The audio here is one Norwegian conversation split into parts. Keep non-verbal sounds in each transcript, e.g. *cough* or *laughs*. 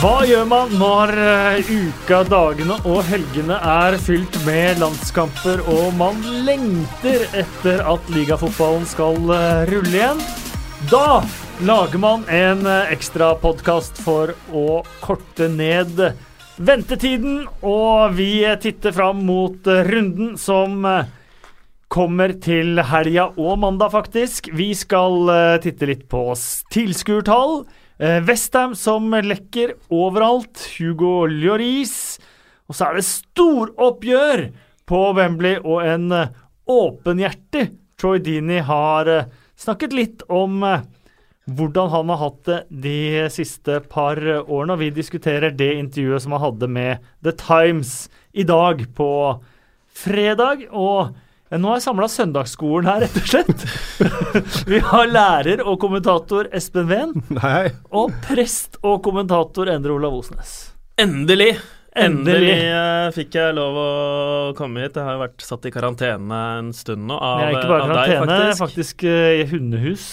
Hva gjør man når eh, uka, dagene og helgene er fylt med landskamper og man lengter etter at ligafotballen skal eh, rulle igjen? Da lager man en eh, ekstra podkast for å korte ned ventetiden, og vi titter fram mot runden som kommer til helga og mandag, faktisk. Vi skal titte litt på tilskuertall. Eh, Westham som lekker overalt. Hugo Lloris. Og så er det storoppgjør på Wembley, og en eh, åpenhjertig Troy Dini har eh, snakket litt om hvordan han har hatt det de siste par årene. Og vi diskuterer det intervjuet som han hadde med The Times i dag på fredag. Og nå har jeg samla søndagsskolen her, rett og slett. *laughs* vi har lærer og kommentator Espen Ven. Nei. Og prest og kommentator Endre Olav Osnes. Endelig! Endelig. Endelig eh, fikk jeg lov å komme hit. Jeg har jo vært satt i karantene en stund nå av, jeg er ikke bare av deg, karantene, faktisk. faktisk, eh, i hundehus.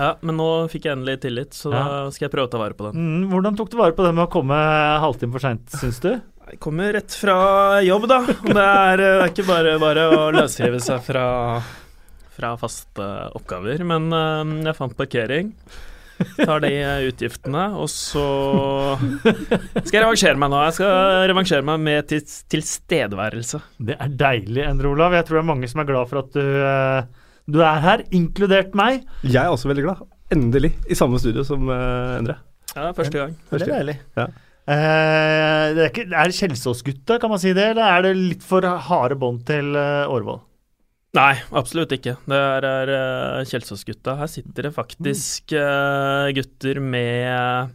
Ja, men nå fikk jeg endelig tillit, så Ja. da skal jeg prøve å ta vare på den. Mm, hvordan tok du vare på det med å komme halvtime for seint, syns du? Jeg kommer rett fra jobb, da. Og Det er, eh, det er ikke bare bare å løsrive seg fra, fra faste oppgaver. Men eh, jeg fant parkering. Tar de utgiftene, og så skal jeg revansjere meg nå. Jeg skal revansjere meg med til, tilstedeværelse. Det er deilig, Endre Olav. Jeg tror det er mange som er glad for at du, eh, du er her, inkludert meg. Jeg er også veldig glad. Endelig i samme studio som Endre. Ja, første gang. første gang. Det er deilig. Ja. Eh, det er, ikke, er det Kjelsås-gutta, kan man si det, eller er det litt for harde bånd til uh, Årvoll? Nei, absolutt ikke. Det er, er uh, Kjelsås-gutta. Her sitter det faktisk uh, gutter med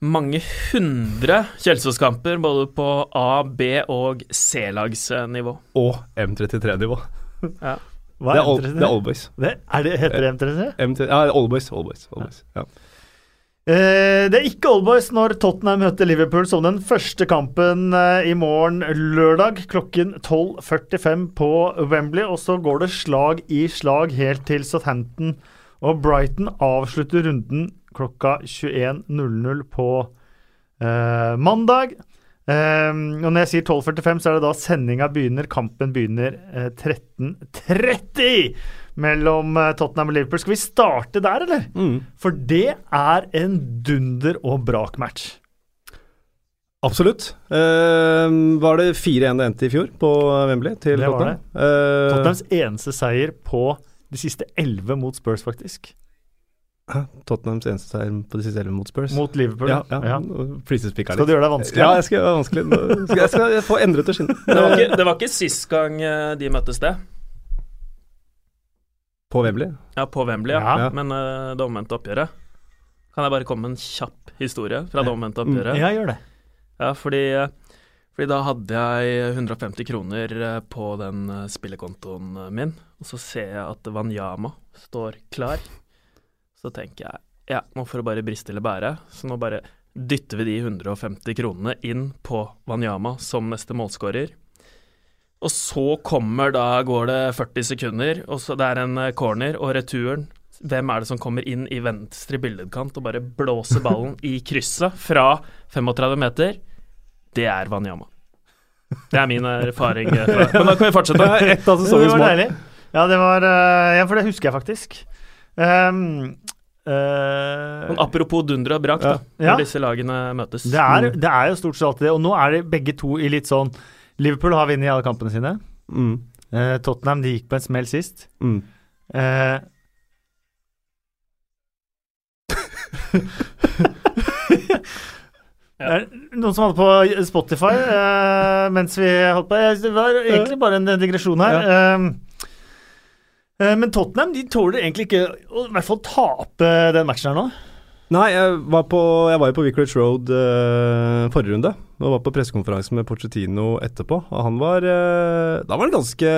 mange hundre Kjelsås-kamper, både på A-, B- og C-lagsnivå. Og M33-nivå. Hva Det er, M33? det er Allboys. Det, er heter det M33? M3, ja, Allboys. Allboys, Allboys. Ja. Eh, det er ikke Oldboys når Tottenham møter Liverpool som den første kampen eh, i morgen lørdag klokken 12.45 på Wembley. Og så går det slag i slag helt til Southampton og Brighton avslutter runden klokka 21.00 på eh, mandag. Eh, og når jeg sier 12.45, så er det da sendinga begynner. Kampen begynner eh, 13.30 mellom eh, Tottenham og Liverpool. Skal vi starte der, eller? Mm. For det er en dunder og brak-match. Absolutt. Eh, var det 4-1 det endte i fjor på Wembley til Det var Tottenham? Eh, Tottenhams eneste seier på de siste elleve mot Spurs, faktisk. Tottenhams eneste seier på de siste elleve mot Spurs? Mot Liverpool. ja, ja. Ja. Skal du gjøre deg vanskelig? Ja, jeg skal gjøre det vanskelig. Nå skal jeg skal få endret. Det var ikke, det var ikke sist gang eh, de møttes, det. På Wembley? Ja, på Wembley, ja. Ja. Men uh, det omvendte oppgjøret. Kan jeg bare komme med en kjapp historie fra det omvendte Mm. oppgjøret? Ja, gjør det. Ja, fordi, fordi da hadde jeg 150 kroner eh, på den eh, spillekontoen min, og så ser jeg at Wanyama står klar. Så tenker jeg ja, nå får det bare briste eller bære, så nå bare dytter vi de 150 kronene inn på Wanyama som neste målskårer. Og så kommer da, går det 40 sekunder, og så det er en eh, corner, og returen hvem er det som kommer inn i venstre billedkant og bare blåser ballen i krysset fra 35 meter? Det er Wanyama. Det er min erfaring. eh, fra- Men da kan vi fortsette. *laughs* Et av Det sesongens var mål. Ja, det var eh, Ja, for det husker jeg faktisk. Um, uh, Men apropos dunder og brak, da, Ja. når disse lagene møtes. det, er, det er jo stort sett alltid det. Og nå er de begge to i litt sånn Liverpool har vunnet alle kampene sine. Mm. Eh, Tottenham de gikk på en smell sist. Mm. Eh, Det er noen som hadde på Spotify eh, mens vi holdt på. Eh, Det var egentlig bare en digresjon her. Ja. eh, men Tottenham de tåler egentlig ikke å i hvert fall tape den matchen her nå. Nei, jeg var, på, jeg var jo på Vicarage Road eh, forrige runde og var på pressekonferanse med Pochettino etterpå. Og han var eh, Da var han ganske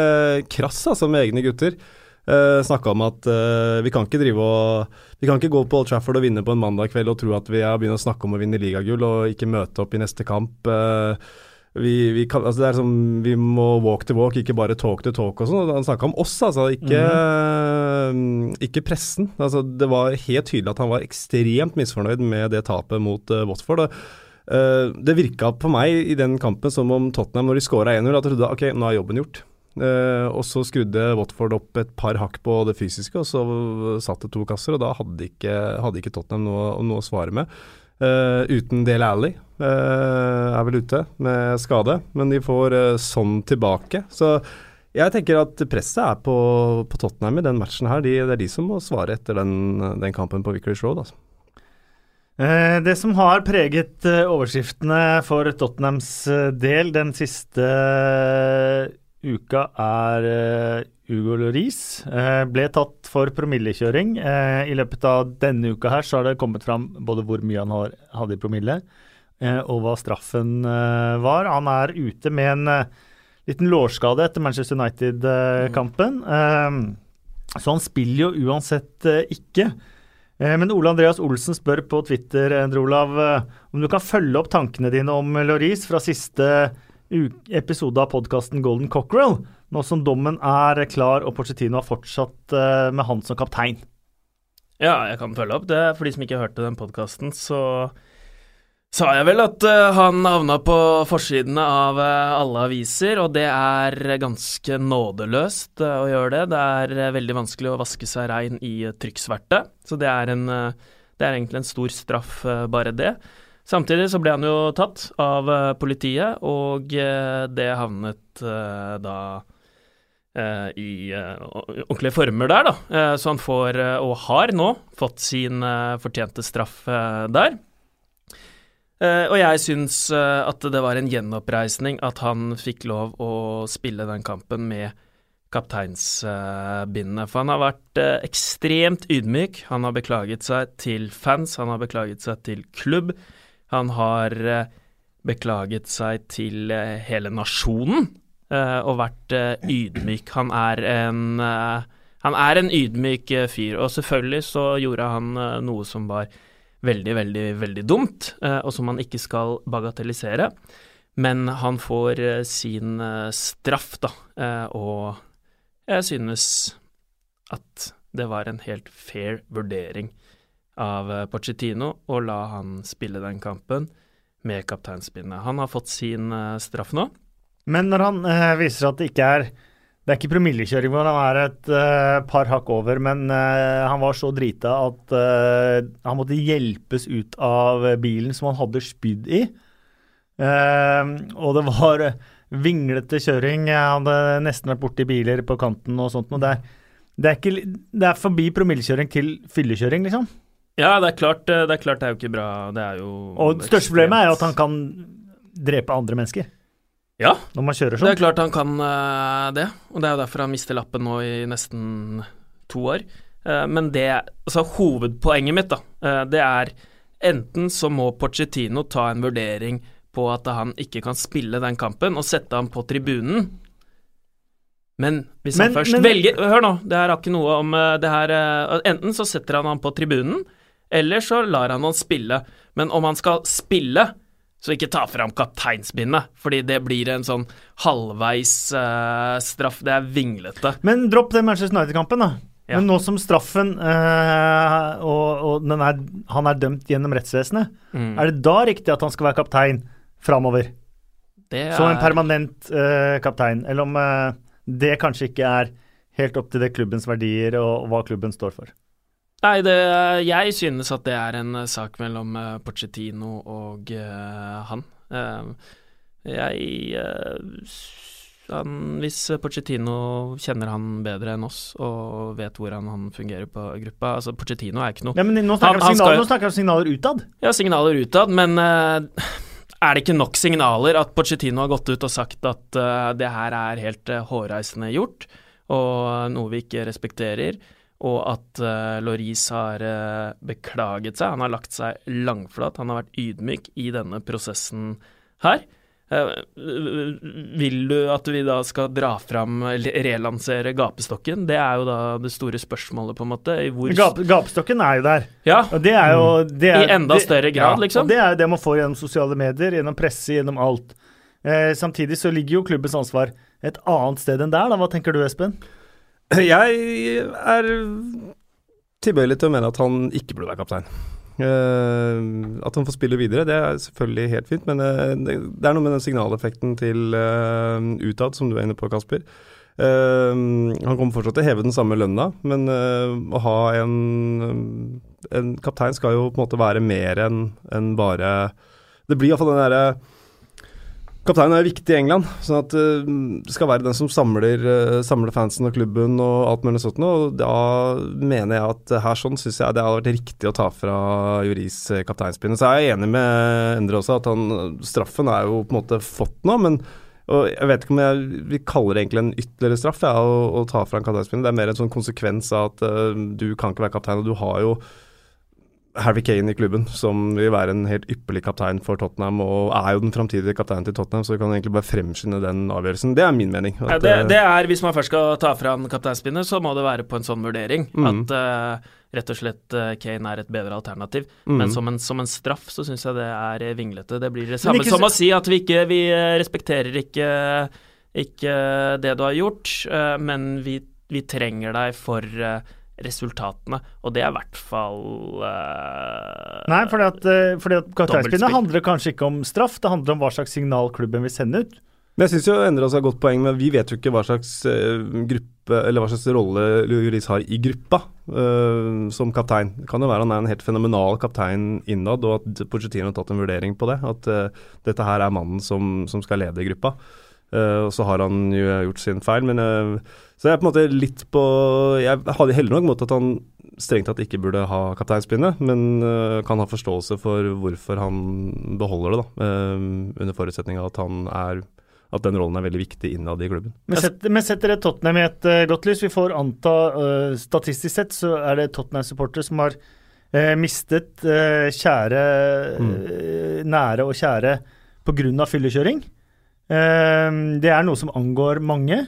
krass altså, med egne gutter. Uh, Snakka om at eh, vi kan ikke drive og Vi kan ikke gå på Old Trafford og vinne på en mandag kveld og tro at vi har begynt å snakke om å vinne ligagull og ikke møte opp i neste kamp. Eh, vi, vi, kan, altså det er som, vi må walk to walk, ikke bare talk to talk og sånn. Han snakka om oss, altså, ikke, eh, ikke pressen. Altså, det var helt tydelig at han var ekstremt misfornøyd med det tapet mot eh, Watford. Og Uh, det virka på meg i den kampen som om Tottenham, når de skåra 1-0, at de trodde ok, nå er jobben gjort. Uh, og så skrudde Watford opp et par hakk på det fysiske, og så satt det to kasser, og da hadde ikke, hadde ikke Tottenham noe, noe, å svare med. Uh, uten Dale Alli er vel ute med skade, men de får sånn tilbake. Så jeg tenker at presset er på, på Tottenham i den matchen her. De, det er de som må svare etter den, den kampen på Vicarage Road. altså. Eh, det som har preget eh, overskriftene for Tottenhams eh, del den siste uka, er Hugo Loris. Ble tatt for promillekjøring. I løpet av denne uka her så har det kommet fram både hvor mye han hadde i promille, og hva straffen var. Han er ute med en liten lårskade etter Manchester United-kampen. Så han spiller jo uansett ikke. Eh, men Ole Andreas Olsen spør på Twitter Endre Olav, eh, om du kan følge opp tankene dine om Loris fra siste episode av podkasten Golden Cockerel, nå som dommen er klar og Porcetino har fortsatt eh, med han som kaptein. Ja, jeg kan følge opp det. For de som ikke hørte den podkasten, så sa jeg vel at uh, han havna på forsidene av uh, alle aviser, og det er ganske nådeløst uh, å gjøre det. Det er veldig vanskelig å vaske seg rein i trykksverte, så det er, en, det er egentlig en stor straff, bare det. Samtidig så ble han jo tatt av politiet, og det havnet da i ordentlige former der, da. så han får, og har nå, fått sin fortjente straff der. Uh, og jeg syns uh, at det var en gjenoppreisning at han fikk lov å spille den kampen med kapteinsbindene. Uh, for han har vært uh, ekstremt ydmyk. Han har beklaget seg til fans, han har beklaget seg til klubb. Han har beklaget seg til hele nasjonen og vært ydmyk. Han er en han er en ydmyk fyr, og selvfølgelig så gjorde han noe som var veldig, veldig, veldig dumt, eh, og som man ikke skal bagatellisere. Men han får eh, sin eh, straff, da, og jeg synes at det var en helt fair vurdering av Pochettino å la han spille den kampen med kapteinspinnet. Han har fått sin straff nå. Men når han viser at det ikke er det er ikke promillekjøring men han er et uh, par hakk over, men uh, han var så drita at uh, han måtte hjelpes ut av bilen som han hadde spydd i. og det var vinglete kjøring. Jeg hadde nesten vært borti biler på kanten og sånt. Og det, er, det, er ikke, det er forbi promillekjøring til fyllekjøring, liksom. Ja, det er klart det er, klart det er jo ikke bra. Det er jo Og det største problemet er jo at han kan drepe andre mennesker. Ja, når man kjører sånn. Det er klart han kan uh, det, og det er jo derfor han mister lappen nå i nesten to år. Uh, men det Altså, hovedpoenget mitt, da, uh, det er enten så må Pochettino ta en vurdering på at han ikke kan spille den kampen, og sette ham på tribunen. Men hvis men, han først men, velger Hør nå, det her har ikke noe om det her Enten så setter han ham på tribunen, eller så lar han han spille. Men om han skal spille, så ikke ta fram kapteinsbindet, fordi det blir en sånn halvveis uh, straff. Det er vinglete. Men dropp den Manchester United-kampen, da. Ja. Men nå som straffen uh, og, og er, han er dømt gjennom rettsvesenet, mm. er det da riktig at han skal være kaptein framover? Er... Som en permanent uh, kaptein, eller om det kanskje ikke er helt opp til det klubbens verdier og, og hva klubben står for? Nei, det, jeg synes at det er en uh, sak mellom uh, Pochettino og uh, han. jeg han, Hvis Pochettino kjenner han bedre enn oss og vet hvordan han fungerer på gruppa altså Pochettino er ikke noe ja, men Nå snakker vi signaler, skal... signaler utad. Ja, signaler utad, men er det ikke nok signaler at Pochettino har gått ut og sagt at det her er helt hårreisende gjort, og noe vi ikke respekterer? Og at uh, Loris har uh, beklaget seg. Han har lagt seg langflat, han har vært ydmyk i denne prosessen her. Uh, vil du at vi da skal dra fram, relansere gapestokken? Det er jo da det store spørsmålet, på en måte. Gap, gapestokken er jo der. Ja, og det er jo, mm. det er, I enda større grad, ja, liksom. Og det er jo det man får gjennom sosiale medier, gjennom presse, gjennom alt. samtidig så ligger jo klubbens ansvar et annet sted enn der, da. Hva tenker du, Espen? *clears throat* Jeg er tilbøyelig til å mene at han ikke burde være kaptein. Uh, at han får spille videre, det er selvfølgelig helt fint, men uh, det, er noe med den signaleffekten til uh, utad, som du er inne på, Kasper. han kommer fortsatt til å heve den samme lønna, men å ha en, en kaptein skal jo på en måte være mer enn en bare Det blir iallfall den derre Kapteinen er viktig i England, sånn at uh, det skal være den som samler, uh, samler fansen og klubben og alt mulig sånt. Og da mener jeg at her sånn syns jeg det hadde vært riktig å ta fra Juris uh, kapteinspinnet. Så er enig med Endre også, at han, straffen er jo på en måte fått nå, men og jeg vet ikke om jeg vi kaller det egentlig en ytterligere straff ja, å, å ta fra en kapteinspinne. Det er mer en sånn konsekvens av at du kan ikke være kaptein, og du har jo Harry Kane i klubben, som vil være en helt ypperlig kaptein for Tottenham, og er jo den framtidige kapteinen til Tottenham, så vi kan egentlig bare fremskynde den avgjørelsen. Det er min mening. Ja, det, det, er, Hvis man først skal ta fra en kapteinspinnet, så må det være på en sånn vurdering. Mm. At uh, rett og slett uh, Kane er et bedre alternativ. Mm. Men som en, som en, straff så syns jeg det er vinglete. Det blir det samme ikke, som å si at vi ikke vi respekterer ikke, ikke det du har gjort, uh, men vi, vi, trenger deg for resultatene, og det er i hvert fall uh, Nei, fordi at, uh, fordi at kapteinspinnet handler kanskje ikke om straff, det handler om hva slags signal klubben vil sende ut. Men jeg syns jo Endre har godt poeng, men vi vet jo ikke hva slags uh, gruppe eller hva slags rolle Juris har i gruppa uh, som kaptein. Det kan jo være han er en helt fenomenal kaptein innad, og at Pochettino har tatt en vurdering på det. At uh, dette her er mannen som, som skal lede gruppa. Uh, og så har han jo gjort sin feil, men uh, Så jeg er på en måte litt på Jeg hadde heller nok mot at han strengt tatt ikke burde ha kapteinspinnet, men uh, kan ha forståelse for hvorfor han beholder det, da. under forutsetning av at han er at den rollen er veldig viktig innad i klubben. Men, set, men setter det Tottenham i et godt lys? Vi får anta, statistisk sett, så er det Tottenham-supportere som har mistet kjære, mm. nære og kjære pga. fyllekjøring. Ehm, det er noe som angår mange.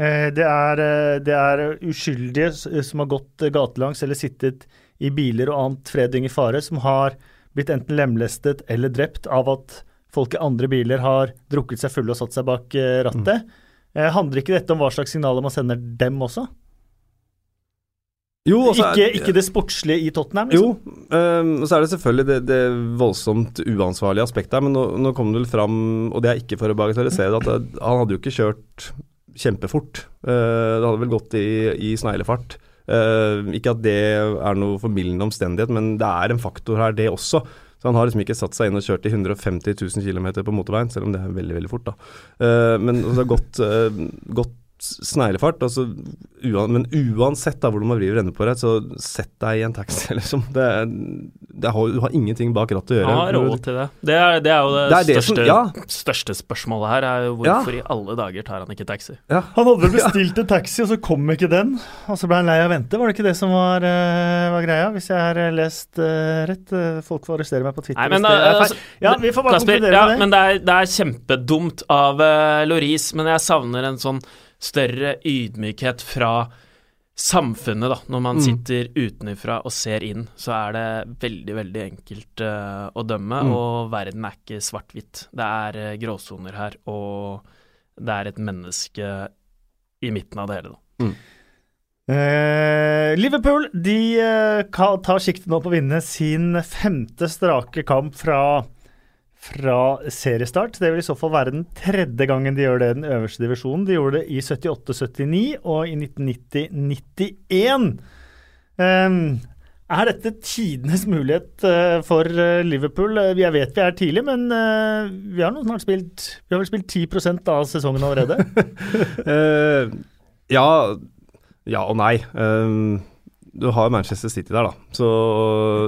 Eh, det er, eh, det er uskyldige som har gått gatelangs eller sittet i biler og annet fredning i fare, som har blitt enten lemlestet eller drept av at folk i andre biler har drukket seg fulle og satt seg bak eh, rattet. Mm. Handler ikke dette om hva slags signaler man sender dem også? Jo, også, ikke, ikke, det sportslige i Tottenham? Liksom. Jo, um, så er det selvfølgelig det, det voldsomt uansvarlige aspektet her, men nå, nå, kom det vel fram, og det er ikke for å bagatellisere det, at han hadde jo ikke kjørt kjempefort. Uh, det hadde vel gått i, i sneglefart. Uh, ikke at det er noe formildende omstendighet, men det er en faktor her, det også. Så han har liksom ikke satt seg inn og kjørt i 150 000 km på motorveien, selv om det er veldig veldig fort. da. Uh, men det har gått, uh, gått sneglefart. Altså, uan, men uansett da, hvordan man vrir og på rett så sett deg i en taxi, *laughs* liksom. Det, det har, du har ingenting bak rattet å gjøre. Har råd til det. Det er, det er jo det, det, er største, som, ja. største, spørsmålet her. er jo Hvorfor ja. i alle dager tar han ikke taxi? Ja. Han hadde vel *laughs* bestilt en taxi, og så kom ikke den. Og så ble han lei av å vente. Var det ikke det som var, uh, var greia? Hvis jeg har eh, lest uh, rett. Uh, folk får arrestere meg på Twitter. Nei, men, altså, ja, vi får bare Kasper, konkludere med det. Men det er, det er kjempedumt av Loris, men jeg savner en sånn større ydmykhet fra samfunnet, da. Når man mm. sitter utenfra og ser inn, så er det veldig, veldig enkelt uh, å dømme, mm. og verden er ikke svart-hvitt. Det er uh, gråsoner her, og det er et menneske i midten av det hele, da. Mm. Uh, Liverpool de tar sikte nå på å vinne sin femte strake kamp fra fra seriestart. Det vil i så fall være den tredje gangen de gjør det i den øverste divisjonen. De gjorde det i 78-79 og i 1990-91. Um, ehm, er dette tidenes mulighet uh, for uh, Liverpool? Uh, jeg vet vi er tidlig, men vi har snart spilt Vi har vel spilt 10% av sesongen allerede? *laughs* ja, ja og nei. Um, du har Manchester City der, da. Så,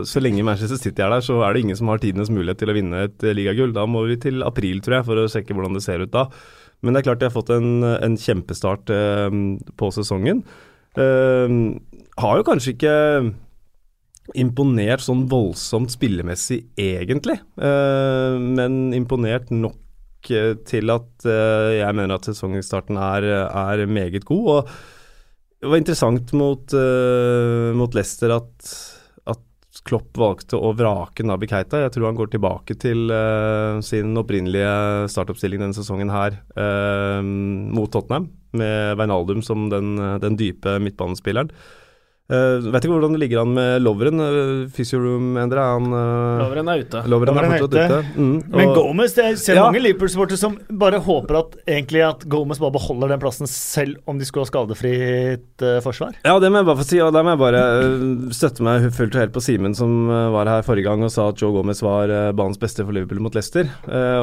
så lenge Manchester City er der, så er det ingen som har tidenes mulighet til å vinne et ligagull. Da må vi til april, tror jeg, for å sjekke hvordan det ser ut da. Men det er klart de har fått en, en kjempestart eh, på sesongen. Eh, har jo kanskje ikke imponert sånn voldsomt spillemessig, egentlig. Eh, men imponert nok eh, til at eh, jeg mener at sesongstarten er, er meget god. og det var interessant mot, uh, mot Leicester at, at, Klopp valgte å vrake Nabi Keita. Jeg tror han går tilbake til uh, sin opprinnelige startoppstilling denne sesongen her uh, mot Tottenham, med Veinaldum som den, den dype midtbanespilleren. Uh, vet ikke hvordan det ligger an med Loveren. Uh, Physioroom, Endre, er han uh, Loveren er ute. Loveren er fortsatt ute. Mm, Men Gomez, jeg ser ja. mange Liverpool-sportere som bare håper at egentlig at Gomez bare beholder den plassen selv om de skulle ha skadefritt uh, forsvar. Ja, det må jeg bare få si, og der må jeg bare støtte meg fullt og helt på Simen som var her forrige gang og sa at Joe Gomez var banens beste for Liverpool mot Leicester.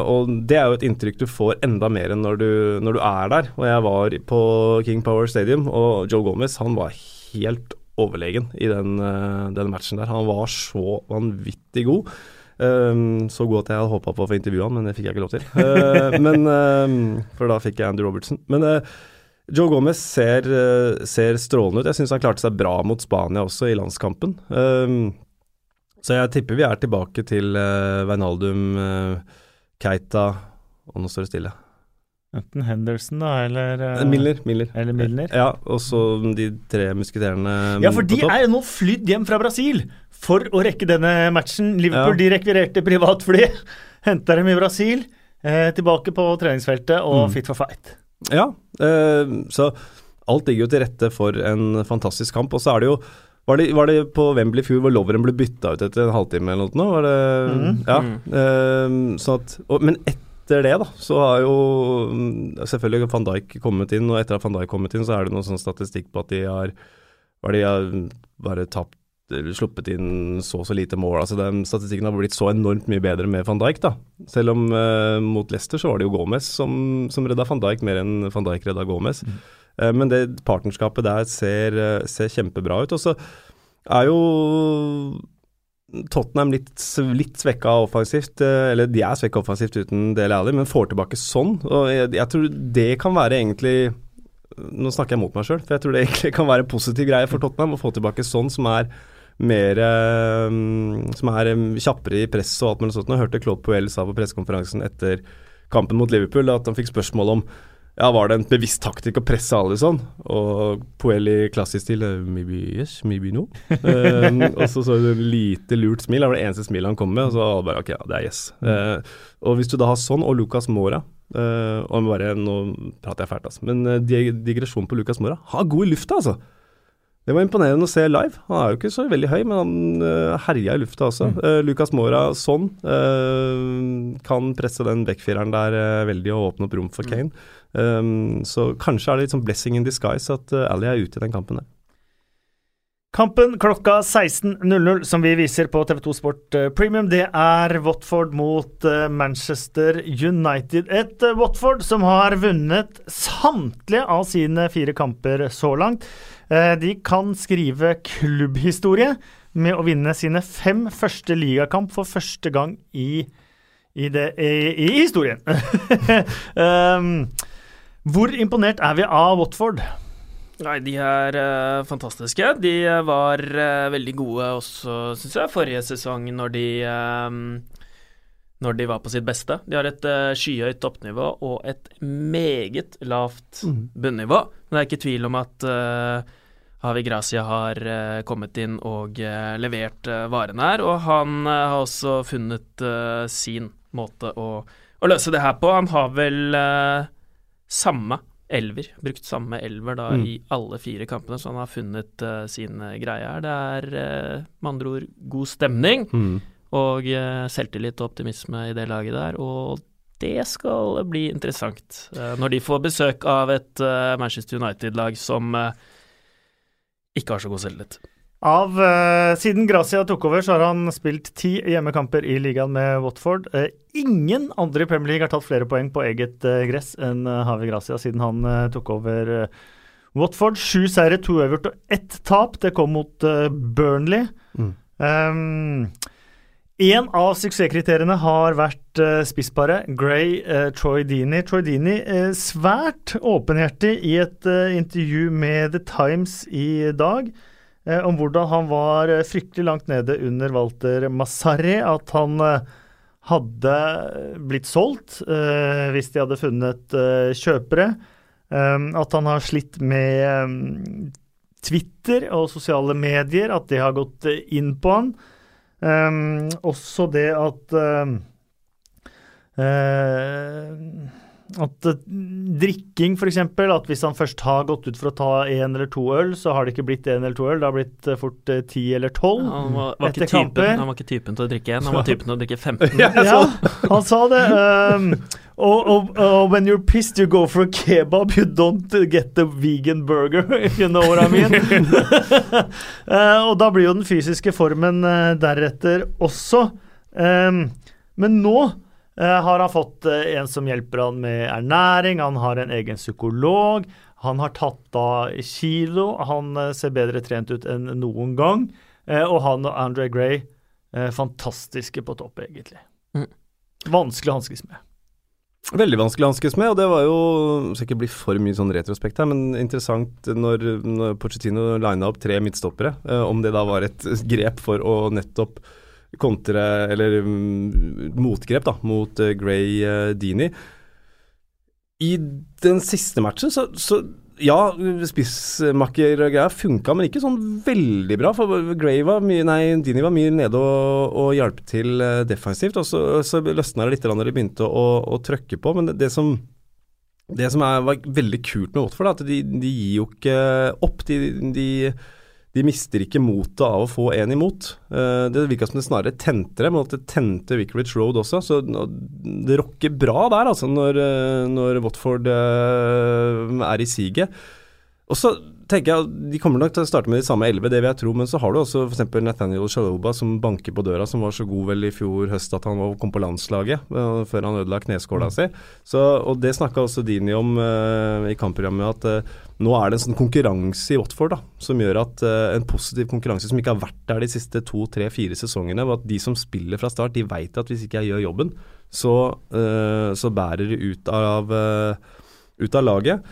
og det er jo et inntrykk du får enda mer enn når du, når du er der. Og jeg var på King Power Stadium, og Joe Gomez han var helt overlegen i den, uh, den, matchen der. Han var så vanvittig god. Um, så god at jeg hadde håpa på å få intervjue han, men det fikk jeg ikke lov til. Uh, *laughs* men, uh, for da fikk jeg Andy Robertson. Men Joe Gomez ser, ser strålende ut. Jeg syns han klarte seg bra mot Spania også i landskampen. Um, så jeg tipper vi er tilbake til uh, Wijnaldum, Keita Og nå står det stille. Enten Henderson, da, eller uh, Miller. Miller. Eller Milner. Ja, og så de tre musketerene Ja, for de er jo nå flydd hjem fra Brasil for å rekke denne matchen. Liverpool ja. de rekvirerte privatfly, *laughs* henta dem i Brasil, eh, tilbake på treningsfeltet og mm. fit for fight. Ja, eh, så alt ligger jo til rette for en fantastisk kamp. Og så er det jo var det, var det, på Wembley fjor hvor Loveren ble bytta ut etter en halvtime eller noe? Var det, mm. Ja. Mm. Eh, sånn at, og, men etter etter det, da, så har jo mm, selvfølgelig van Dijk kommet inn, og etter at van Dijk kommet inn, så er det noen sånn statistikk på at de har, de har bare tapt sluppet inn så og så lite mål. altså den Statistikken har blitt så enormt mye bedre med van Dijk. da. Selv om eh, mot Leicester så var det jo Gomez som, som redda van Dijk mer enn van Dijk redda Gomez. Mm. Eh, men det partnerskapet der ser, uh, ser kjempebra ut. Og så er jo Tottenham litt, litt svekka offensivt, eh, eller de er svekka offensivt uten Dele Alli, men får tilbake sånn. Og jeg, jeg, tror det kan være egentlig Nå snakker jeg mot meg sjøl, for jeg tror det egentlig kan være en positiv greie for Tottenham å få tilbake sånn som er mer um, Som er um, kjappere i press og alt mulig sånt. Jeg hørte Claude Puel sa på pressekonferansen etter kampen mot Liverpool at han fikk spørsmål om ja, var det en bevisst taktikk å presse Alison? Og Poel i klassisk stil uh, Maybe yes, maybe no. um, *laughs* og så så du en lite lurt smil. Det var det eneste smilet han kom med. Og så bare ok, ja, det er yes. Uh, og hvis du da har sånn, og Lucas Mora uh, og bare, Nå prater jeg fælt, altså. Men digresjonen på Lucas Mora. Har god i lufta, altså. Det var imponerende å se live. Han er jo ikke så veldig høy, men han uh, herja i lufta også. Mm. Uh, Lucas Mora sånn uh, kan presse den backfireren der veldig og åpne opp rom for mm. Um, så kanskje er det litt sånn blessing in disguise at uh, Ali er ute i den kampen der. Kampen klokka 16.00 som vi viser på TV2 Sport Premium, det er Watford mot Manchester United. Et Watford som har vunnet samtlige av sine fire kamper så langt. Eh, de kan skrive klubbhistorie med å vinne sine fem første ligakamp for første gang i, i, det, i, i historien. um, *laughs* hvor imponert er vi av Watford? Nei, de er uh, fantastiske. De var uh, veldig gode også, syns jeg, forrige sesong når de um, når de var på sitt beste. De har et uh, skyhøyt toppnivå og et meget lavt mm. bunnivå. Men det er ikke tvil om at uh, Havi Gracia har uh, kommet inn og levert varene her. Og han har også funnet sin måte å, å, løse det her på. Han har vel samme elver, brukt samme elver da mm. i alle fire kampene, så han har funnet sin greie her. Det er med andre ord god stemning mm. og selvtillit og optimisme i det laget der. og det skal bli interessant når de får besøk av et Manchester United-lag som ikke har så god selvtillit. Av, uh, siden Gracia tok over, så har han spilt ti hjemmekamper i ligaen med Watford. Uh, ingen andre i Premier League har tatt flere poeng på eget uh, gress enn Havi Gracia siden han tok over Watford. Sju seire, to øvert og ett tap. Det kom mot Burnley. Mm. Um, en av suksesskriteriene har vært uh, spissparet Gray uh, Troy Dini. Troy Dini uh, svært åpenhjertig i et uh, intervju med The Times i dag om hvordan han var fryktelig langt nede under Walter Massarri. At han hadde blitt solgt hvis de hadde funnet kjøpere. Um, at han har slitt med um, Twitter og sosiale medier, at det har gått inn på han. Um, også det at at drikking, f.eks. At hvis han først har gått ut for å ta én eller to øl, så har det ikke blitt én eller to øl, det har blitt eh, fort eh, ti eller tolv. Han var, var Etter ikke typen, kamper. han var ikke typen til å drikke én, han var typen til å drikke 15. *laughs* Ja, han sa det. Um, og, og, og when you're pissed, you go for a kebab. You don't get the vegan burger, if *laughs* you know what I mean. uh, *laughs* og da blir jo den fysiske formen uh, deretter også. Um, men nå eh, har han fått eh, en som hjelper han med ernæring, han har en egen psykolog. Han har tatt av kilo, han eh, ser bedre trent ut enn noen gang. Eh, og han og Andre Gray, eh, fantastiske på topp, egentlig. Mm. Vanskelig å hanskes med. Veldig vanskelig å hanskes med, og det var jo Skal ikke bli for mye sånn retrospekt her, men interessant når, når Pochettino lina opp tre midtstoppere, eh, om det da var et grep for å nettopp kontre, eller um, motgrep, da, mot uh, Gray uh, Dini. I den siste matchen så, så ja, spissmakker-greia funka, men ikke sånn veldig bra. For Gray var mye, nei, Dini var mye nede og, og hjalp til eh, defensivt. Og så, så løsna det litt da de begynte å, å trøkke på. Men det som, det som er, var veldig kult med Watford, er at de, de gir jo ikke opp. De, de, de mister ikke motet av å få én imot. Eh, det virka som det snarere tente dem, og at det tente Vicarage Road også. Så det rocker bra der, altså, når, eh, når Watford eh, er i siget. Og så tenker jeg De kommer nok til å starte med de samme elleve, det vil jeg tro. Men så har du også f.eks. Nathaniel Shaloba som banker på døra, som var så god vel i fjor høst at han var, kom på landslaget uh, før han ødela kneskåla si. Så, og det snakka også Dini om uh, i kampprogrammet, at uh, nå er det en sånn konkurranse i Watford da, som gjør at en positiv konkurranse som ikke har vært der de siste to, tre, fire sesongene. og At de som spiller fra start, de veit at hvis ikke jeg gjør jobben, så, så bærer de ut av, ut av laget.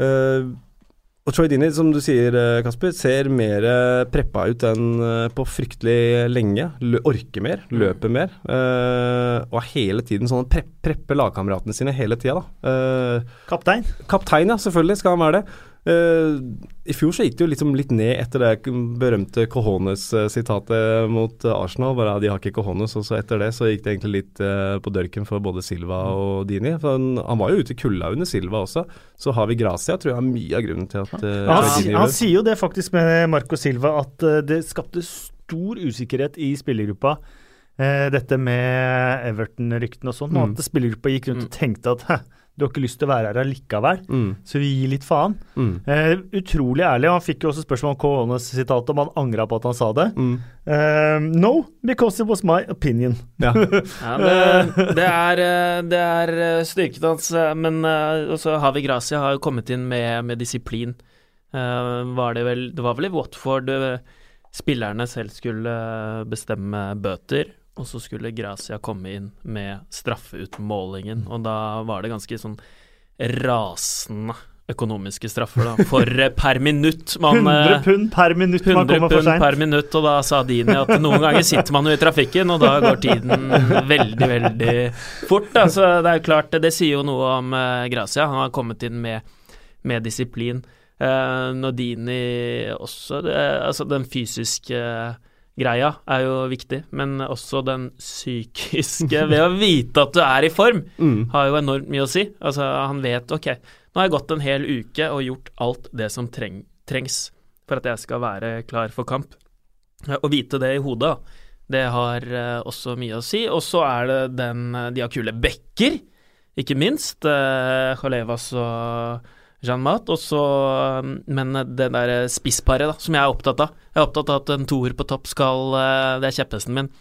Uh, og Troy Dini, som du sier, eh, Kasper, ser mer eh, preppa ut enn eh, på fryktelig lenge. Lø orker mer, løper mer. Uh, og er hele tiden sånn pre prepper lagkameratene sine hele tida, da. Uh, Kaptein. kaptein, ja, selvfølgelig skal han være det. Uh, I fjor så gikk det jo liksom litt ned etter det berømte Cojones-sitatet mot Arsenal. Bare de har ikke Cojones, og så etter det så gikk det egentlig litt uh, på dørken for både Silva og Dini. For han, han var jo ute i kulda under Silva også. Så har vi Gracia, tror jeg er mye av grunnen til at Ja, han, han sier jo det faktisk med Marco Silva, at eh, det skapte stor usikkerhet i spillergruppa. eh, dette med Everton-ryktene og sånn. og Mm. At spillergruppa gikk rundt og tenkte at «Hæ, du har ikke lyst til å være her allikevel, Mm, så vi gir litt faen. mm, Eh, utrolig ærlig. Han fikk jo også spørsmål om Coronas-sitatet, om han angra på at han sa det. mm. Eh, no, because it was my opinion. Ja. *laughs* Ja, det, det er, eh, det er styrket hans, eh, men eh, også Havi Gracia har jo kommet inn med, med disiplin. Eh, var det, vel, det var vel i Watford eh, spillerne selv skulle eh, bestemme bøter, og så skulle Gracia komme inn med straffeutmålingen, og da var det ganske sånn rasende økonomiske straffer, da, for eh, per minutt man 100 eh, pund per minutt man kommer for seint. per minutt, og da sa Dini at noen ganger sitter man jo i trafikken, og da går tiden veldig, veldig fort. Da. Så det er klart, det sier jo noe om eh, Gracia. Han har kommet inn med, med disiplin. Uh, Nodini også det, Altså, den fysiske greia er jo viktig, men også den psykiske ved å vite at du er i form Mm. har jo enormt mye å si. Altså, han vet ok, nå har jeg gått en hel uke og gjort alt det som treng, trengs for at jeg skal være klar for kamp. Eh, Å vite det i hodet, det har eh, også mye å si. Og så er det den eh, De har kule bekker, ikke minst. Uh, Halevas og Jean Mat. Og så eh, Men det der spissparet, da, som jeg er opptatt av. Jeg er opptatt av at en toer på topp skal eh, Det er kjepphesten min.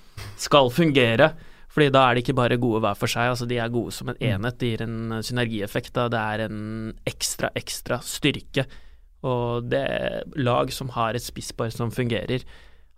Skal fungere. Fordi da er de ikke bare gode hver for seg, altså de er gode som en enhet. Det gir en synergieffekt. Da. Det er en ekstra, ekstra styrke. Og det lag som har et spisspar som fungerer,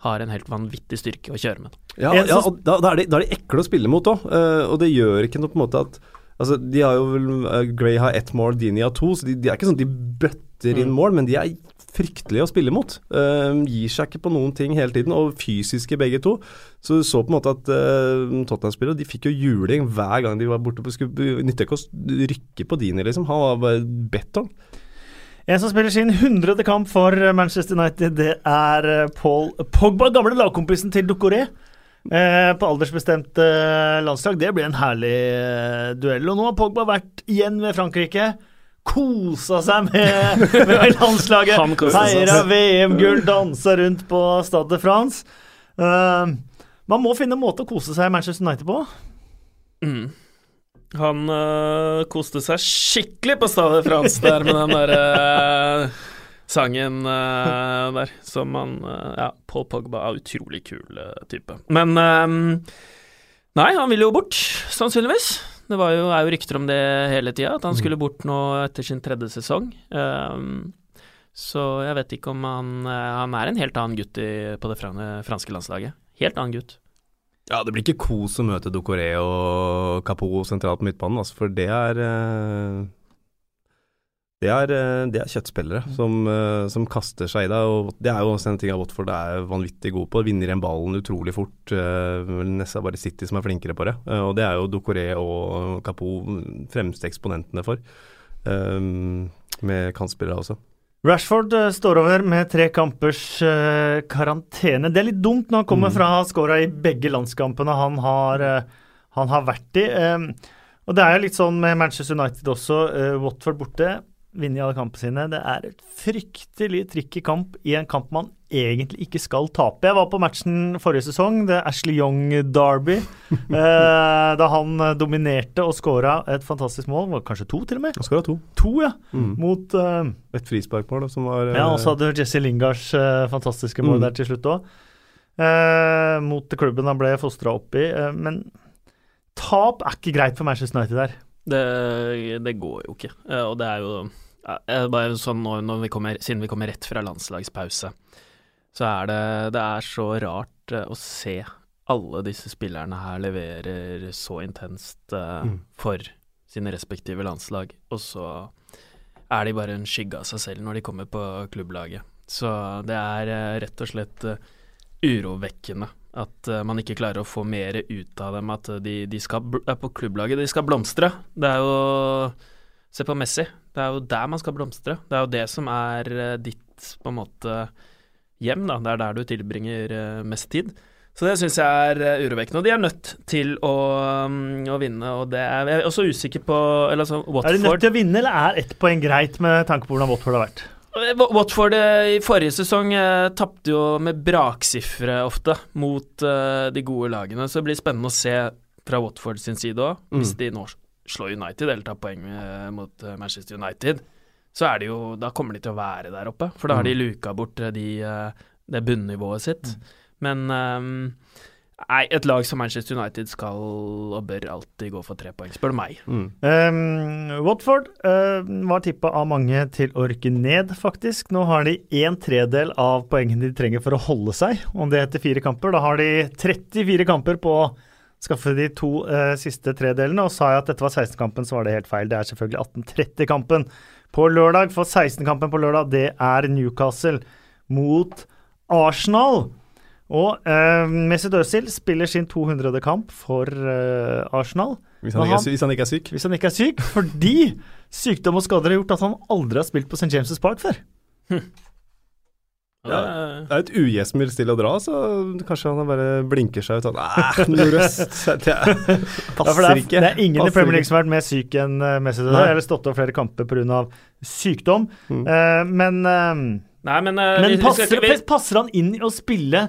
har en helt vanvittig styrke å kjøre med. Ja, ja og da, da, er de, da er de ekle å spille mot òg, og det gjør ikke noe på en måte at Altså, de har jo vel uh, Gray har ett mål, Dini har to, så de, de er ikke sånn at de bøtter inn Mm. mål, men de er fryktelige å spille mot. Uh, gir seg ikke på noen ting hele tiden, og fysiske begge to. Så du så på en måte at uh, Tottenham-spillere de fikk jo juling hver gang de var borte på skulle Nytta ikke å rykke på Dini, liksom. Han var bare betong. En som spiller sin hundrede kamp for Manchester United, det er eh, Paul Pogba, gamle lagkompisen til Ducoré. Eh, på aldersbestemt eh, landslag. Det blir en herlig eh, duell. Og nå har Pogba vært igjen ved Frankrike. kosa seg med, med *laughs* landslaget. Feira VM-gull, dansa rundt på Stade de France. Man må finne en måte å kose seg i Manchester United på. Mm. Han øh, koste seg skikkelig på Stade France der med den derre øh, sangen uh, der, som han uh, Ja, Paul Pogba er utrolig kul uh, type. Men øhm, Nei, han vil jo bort, sannsynligvis. Det var jo, er jo rykter om det hele tida, at han skulle bort nå etter sin tredje sesong. Um, så jeg vet ikke om han Han er en helt annen gutt i, på det franske landslaget. Helt annen gutt. Ja, det blir ikke kos å møte Docoré og Capo sentralt på midtbanen, altså, for det er eh, det er, eh, det er kjøttspillere som, eh, som kaster seg i deg, og det er jo også en ting av Watford er vanvittig god på. Vinner igjen ballen utrolig fort. eh, Nesten bare City som er flinkere på det. Og det er jo Docoré og Capo fremste eksponentene for. Med kantspillere også. Rashford står over med tre kampers karantene. Det er litt dumt når han kommer Mm. fra å ha skåra i begge landskampene han har, han har vært i. Og det er jo litt sånn med Manchester United også. Watford borte, vinner i alle kampene sine. Det er et fryktelig tricky kamp i en kamp man egentlig ikke skal tape. Jeg var på matchen forrige sesong, det Ashley Young Derby, *laughs* eh, da han eh, dominerte og skåra et fantastisk mål. Var kanskje to, til og med? Han skåra to. To, ja. Mm. Mot eh, Et frisparkmål som var eh, ja, og så hadde Jesse Lingards eh, fantastiske mål Mm. der til slutt òg. Eh, mot klubben han ble fostra opp i. eh, men tap er ikke greit for Manchester United der. Det, det går jo ikke. Eh, og det er jo eh, bare sånn nå, når vi kommer, Siden vi kommer rett fra landslagspause, så er det, det er så rart eh, å se alle disse spillerne her leverer så intenst uh, Mm. for sine respektive landslag, og så er de bare en skygge av seg selv når de kommer på klubblaget. Så det er uh, rett og slett uh, urovekkende at eh, man ikke klarer å få mer ut av dem. At de, de skal er på klubblaget, de skal blomstre. Det er jo Se på Messi. Det er jo der man skal blomstre. Det er jo det som er eh, ditt på en måte hjem, da. Det er der du tilbringer eh, mest tid. Så det syns jeg er eh, urovekkende. Og de er nødt til å, mm, å vinne, og det er Jeg er også usikker på Eller altså, Er de nødt til å vinne, eller er ett poeng greit med tanke på hvordan Watford har vært? Watford i forrige sesong eh, tapte jo med braksifre ofte mot eh, de gode lagene, så det blir spennende å se fra Watford sin side òg. Mm. Hvis de nå slår United eller tar poeng eh, mot eh, Manchester United, så er det jo Da kommer de til å være der oppe, for da har de Mm. luka bort eh, de, det bunnivået sitt. Men um, Nei, et lag som Manchester United skal og bør alltid gå for tre poeng, spør du meg. Mm. Um, Watford uh, var tippa av mange til å rykke ned, faktisk. Nå har de en tredel av poengene de trenger for å holde seg, om det heter fire kamper. Da har de 34 kamper på skaffe de to eh, siste tredelene. Og sa jeg at dette var 16-kampen, så var det helt feil. Det er selvfølgelig 1830-kampen på lørdag. For 16-kampen på lørdag, det er Newcastle mot Arsenal. Og eh, Mesut Özil spiller sin 200. kamp for eh, Arsenal. Hvis, han ikke er, han- hvis han ikke er syk. Hvis han ikke er syk, fordi sykdom og skader har gjort at han aldri har spilt på St. James' Park før. Ja. Eh, Det er et ugjestmild stille å dra, så kanskje han bare blinker seg ut sånn nordøst Det Ja, passer det, er, *laughs* ikke. det er ingen i Premier. League som har vært mer syk enn uh, Messi Nei. eller stått over flere kamper pga. sykdom. Mm. Uh, men uh, Nei, men, uh, men vi- vi passer, ikke- vi- passer han inn i å spille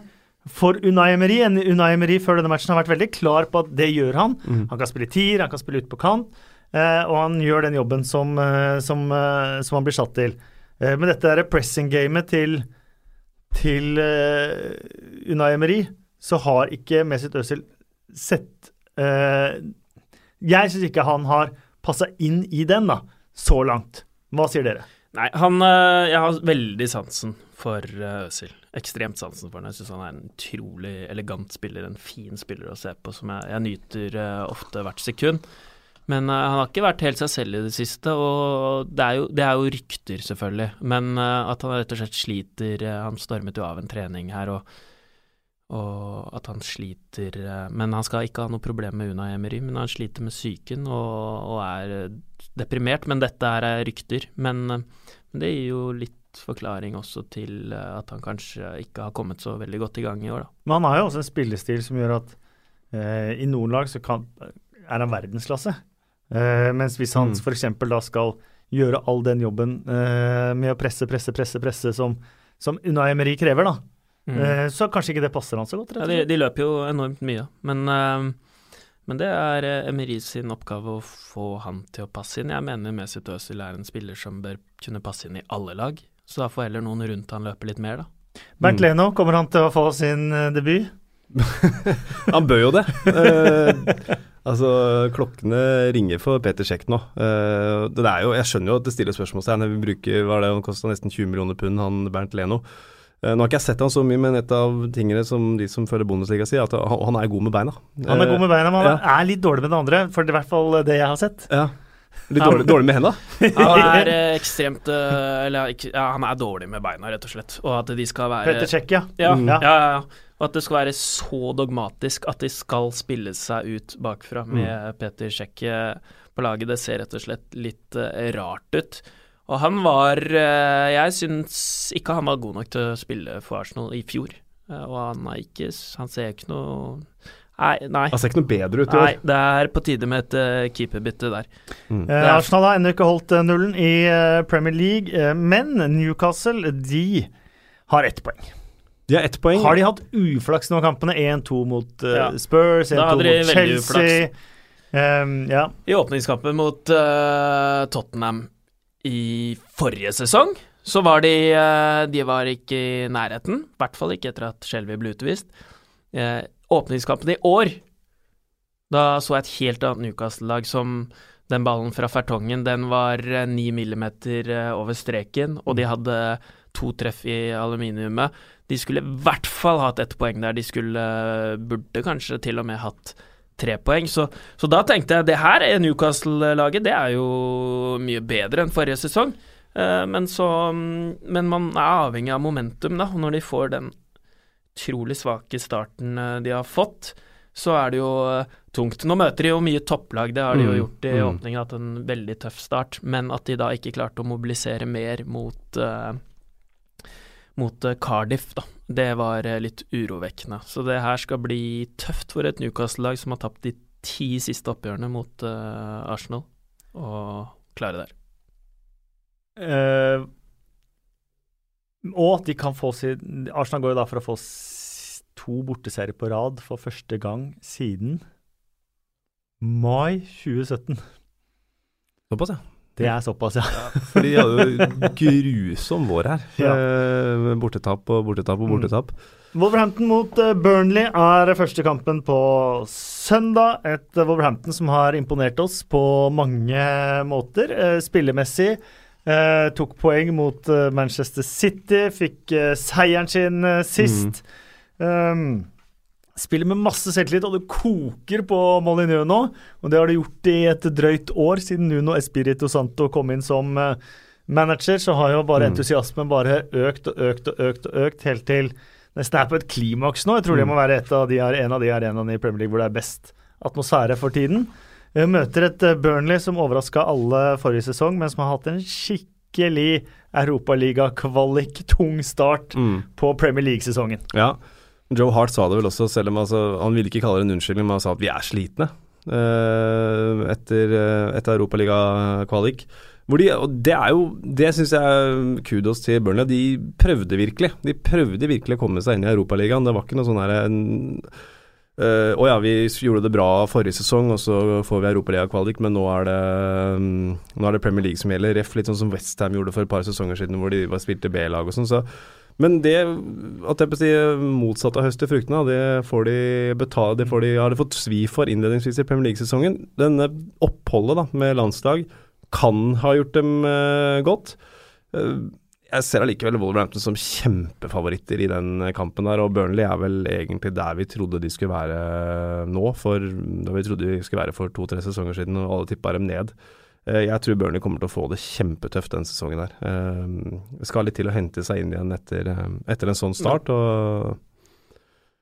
for Unai Emery? En Unai Emery før denne matchen har vært veldig klar på at det gjør han. Mm. Han kan spille tier, han kan spille ute på kant, eh, og han gjør den jobben som, eh, som, eh, som han blir satt til. Eh, men dette er pressing-gamet til, til uh, Unai Emery, så har ikke Mesut Özil sett uh, Jeg syns ikke han har passa inn i den, da, så langt. Hva sier dere? Nei, han uh, Jeg har veldig sansen for Øzil. Ekstremt sansen for han. Jeg syns han er en utrolig elegant spiller, en fin spiller å se på, som jeg, jeg nyter ofte hvert sekund. Men uh, han har ikke vært helt seg selv i det siste, og det er jo, det er jo rykter, selvfølgelig. Men uh, at han rett og slett sliter eh, Han stormet jo av en trening her, og, og at han sliter Men han skal ikke ha noe problem med Una Emery, men han sliter med psyken og, og er deprimert. Men dette her er rykter. Men det gir jo litt forklaring også til at han kanskje ikke har kommet så veldig godt i gang i år, da. Men han har jo også en spillestil som gjør at eh, i noen lag så kan, er han verdensklasse. Eh, mens hvis han Mm. f.eks. da skal gjøre all den jobben uh, med å presse, presse, presse, presse som, som Unai Emery krever, da. Mm. uh, så kanskje ikke det passer han så godt. Ja, de, de løper jo enormt mye, men, men det er Emery sin oppgave å få han til å passe inn. Jeg mener Mesut Özil er en spiller som bør kunne passe inn i alle lag, så da får heller noen rundt han løpe litt mer, da. Bernt Mm. Leno, kommer han til å få sin debut? Han bør jo det. Eh, altså, klokkene ringer for Peter Sjekk nå. Eh, det er jo, jeg skjønner jo at det stiller spørsmålstegn. Vi bruker, hva er det, Han kosta nesten 20 millioner pund, han Bernt Leno. Eh, nå har ikke jeg sett han så mye, men et av tingene som de som følger Bundesliga sier, er at han, han er god med beina. Han er god med beina, men han ja. er litt dårlig med det andre, for det er i hvert fall det jeg har sett. Ja. Litt dårlig, dårlig med henda. *laughs* Han er eh, ekstremt eh, Eller ja, han er dårlig med beina, rett og slett. Og at de skal være Petter Sjekk, ja. Ja, Mm. ja, ja, ja. Og at det skal være så dogmatisk at de skal spille seg ut bakfra med Peter Cech på laget. Det ser rett og slett litt uh, rart ut. Og han var uh, Jeg syns ikke han var god nok til å spille for Arsenal i fjor. Uh, og han er ikke Han ser ikke noe Nei, nei. Han ser ikke noe bedre ut i Nei, år. det er på tide med et uh, keeperbytte der. Mm. Eh, Arsenal har ennå ikke holdt eh, nullen i eh, Premier League, eh, men Newcastle de har ett poeng. De har ett poeng. Har de hatt uflaks nå, kampene? 1-2 mot uh, Ja. Spurs, 1-2 mot Chelsea. Um, ja. I åpningskampen mot uh, Tottenham i forrige sesong, så var de uh, De var ikke i nærheten. I hvert fall ikke etter at Shelby ble utvist. Eh, åpningskampen i år, da så jeg et helt annet Newcastle-lag som den ballen fra Fertongen, den var ni millimeter over streken, og de hadde to treff i aluminiumet. De skulle i hvert fall hatt ett poeng der. De skulle Burde kanskje til og med hatt tre poeng. Så, så da tenkte jeg det her er Newcastle-laget, det er jo mye bedre enn forrige sesong. Eh, men så Men man er avhengig av momentum, da. Og når de får den utrolig svake starten eh, de har fått, så er det jo eh, tungt. Nå møter de jo mye topplag, det har de jo Mm, gjort i mm. åpningen, hatt en veldig tøff start. Men at de da ikke klarte å mobilisere mer mot eh, mot eh, Cardiff, da. Det var eh, litt urovekkende. Så det her skal bli tøft for et Newcastle-lag som har tapt de ti siste oppgjørene mot uh, Arsenal, å klare det her. Uh, og at de kan få sin Arsenal går jo da for å få to borteserier på rad for første gang siden mai 2017. Såpass, ja. Det er såpass, ja. For de hadde jo grusom vår her. *laughs* Ja. Eh, bortetap og bortetap og Mm. Wolverhampton mot eh, Burnley er første kampen på søndag. Et eh, Wolverhampton som har imponert oss på mange måter. Spillemessig tok poeng mot Manchester City, fikk seieren sin sist. sist. Um, spiller med masse selvtillit, og det koker på Molineux nå. Og det har det gjort i et drøyt år, siden Nuno Espirito Santo kom inn som eh, manager. Så har jo bare Mm. entusiasmen bare økt og økt og økt og økt, helt til nesten er på et klimaks nå. Jeg tror det Mm. må være av de, en av de arenaene i Premier League hvor det er best atmosfære for tiden. Vi Møter et eh, Burnley som overraska alle forrige sesong, men som har hatt en skikkelig Europaliga-kvalik-tung start Mm. på Premier League-sesongen. Ja. Joe Hart sa det vel også, selv om altså, han ville ikke kalle det en unnskyldning, men han sa at vi er slitne uh, etter, uh, etter Europaliga-kvalik. Hvor de, og det er jo Det syns jeg kudos til Burnley. De prøvde virkelig. De prøvde virkelig å komme seg inn i Europaligaen. Det var ikke noe sånn herre eh, Å ja, vi gjorde det bra forrige sesong, og så får vi Europaliga-kvalik, men nå er, det, mm, nå er det Premier League som gjelder. Ref litt sånn som Westham gjorde for et par sesonger siden, hvor de var spilte B-lag og sånn. Så men det at jeg på si motsatt av høste fruktene, det får de betale Det får de, har de fått svi for innledningsvis i Premier League-sesongen. Denne oppholdet da, med landslag kan ha gjort dem eh, godt. Eh, jeg ser allikevel Wolverhampton som kjempefavoritter i den kampen der, og Burnley er vel egentlig der vi trodde de skulle være nå, for da vi trodde de skulle være for to-tre sesonger siden, og alle tippa dem ned. Eh, Jeg tror Burnley kommer til å få det kjempetøft den sesongen der. Eh, Det skal litt til å hente seg inn igjen etter, eh, etter en sånn start. Og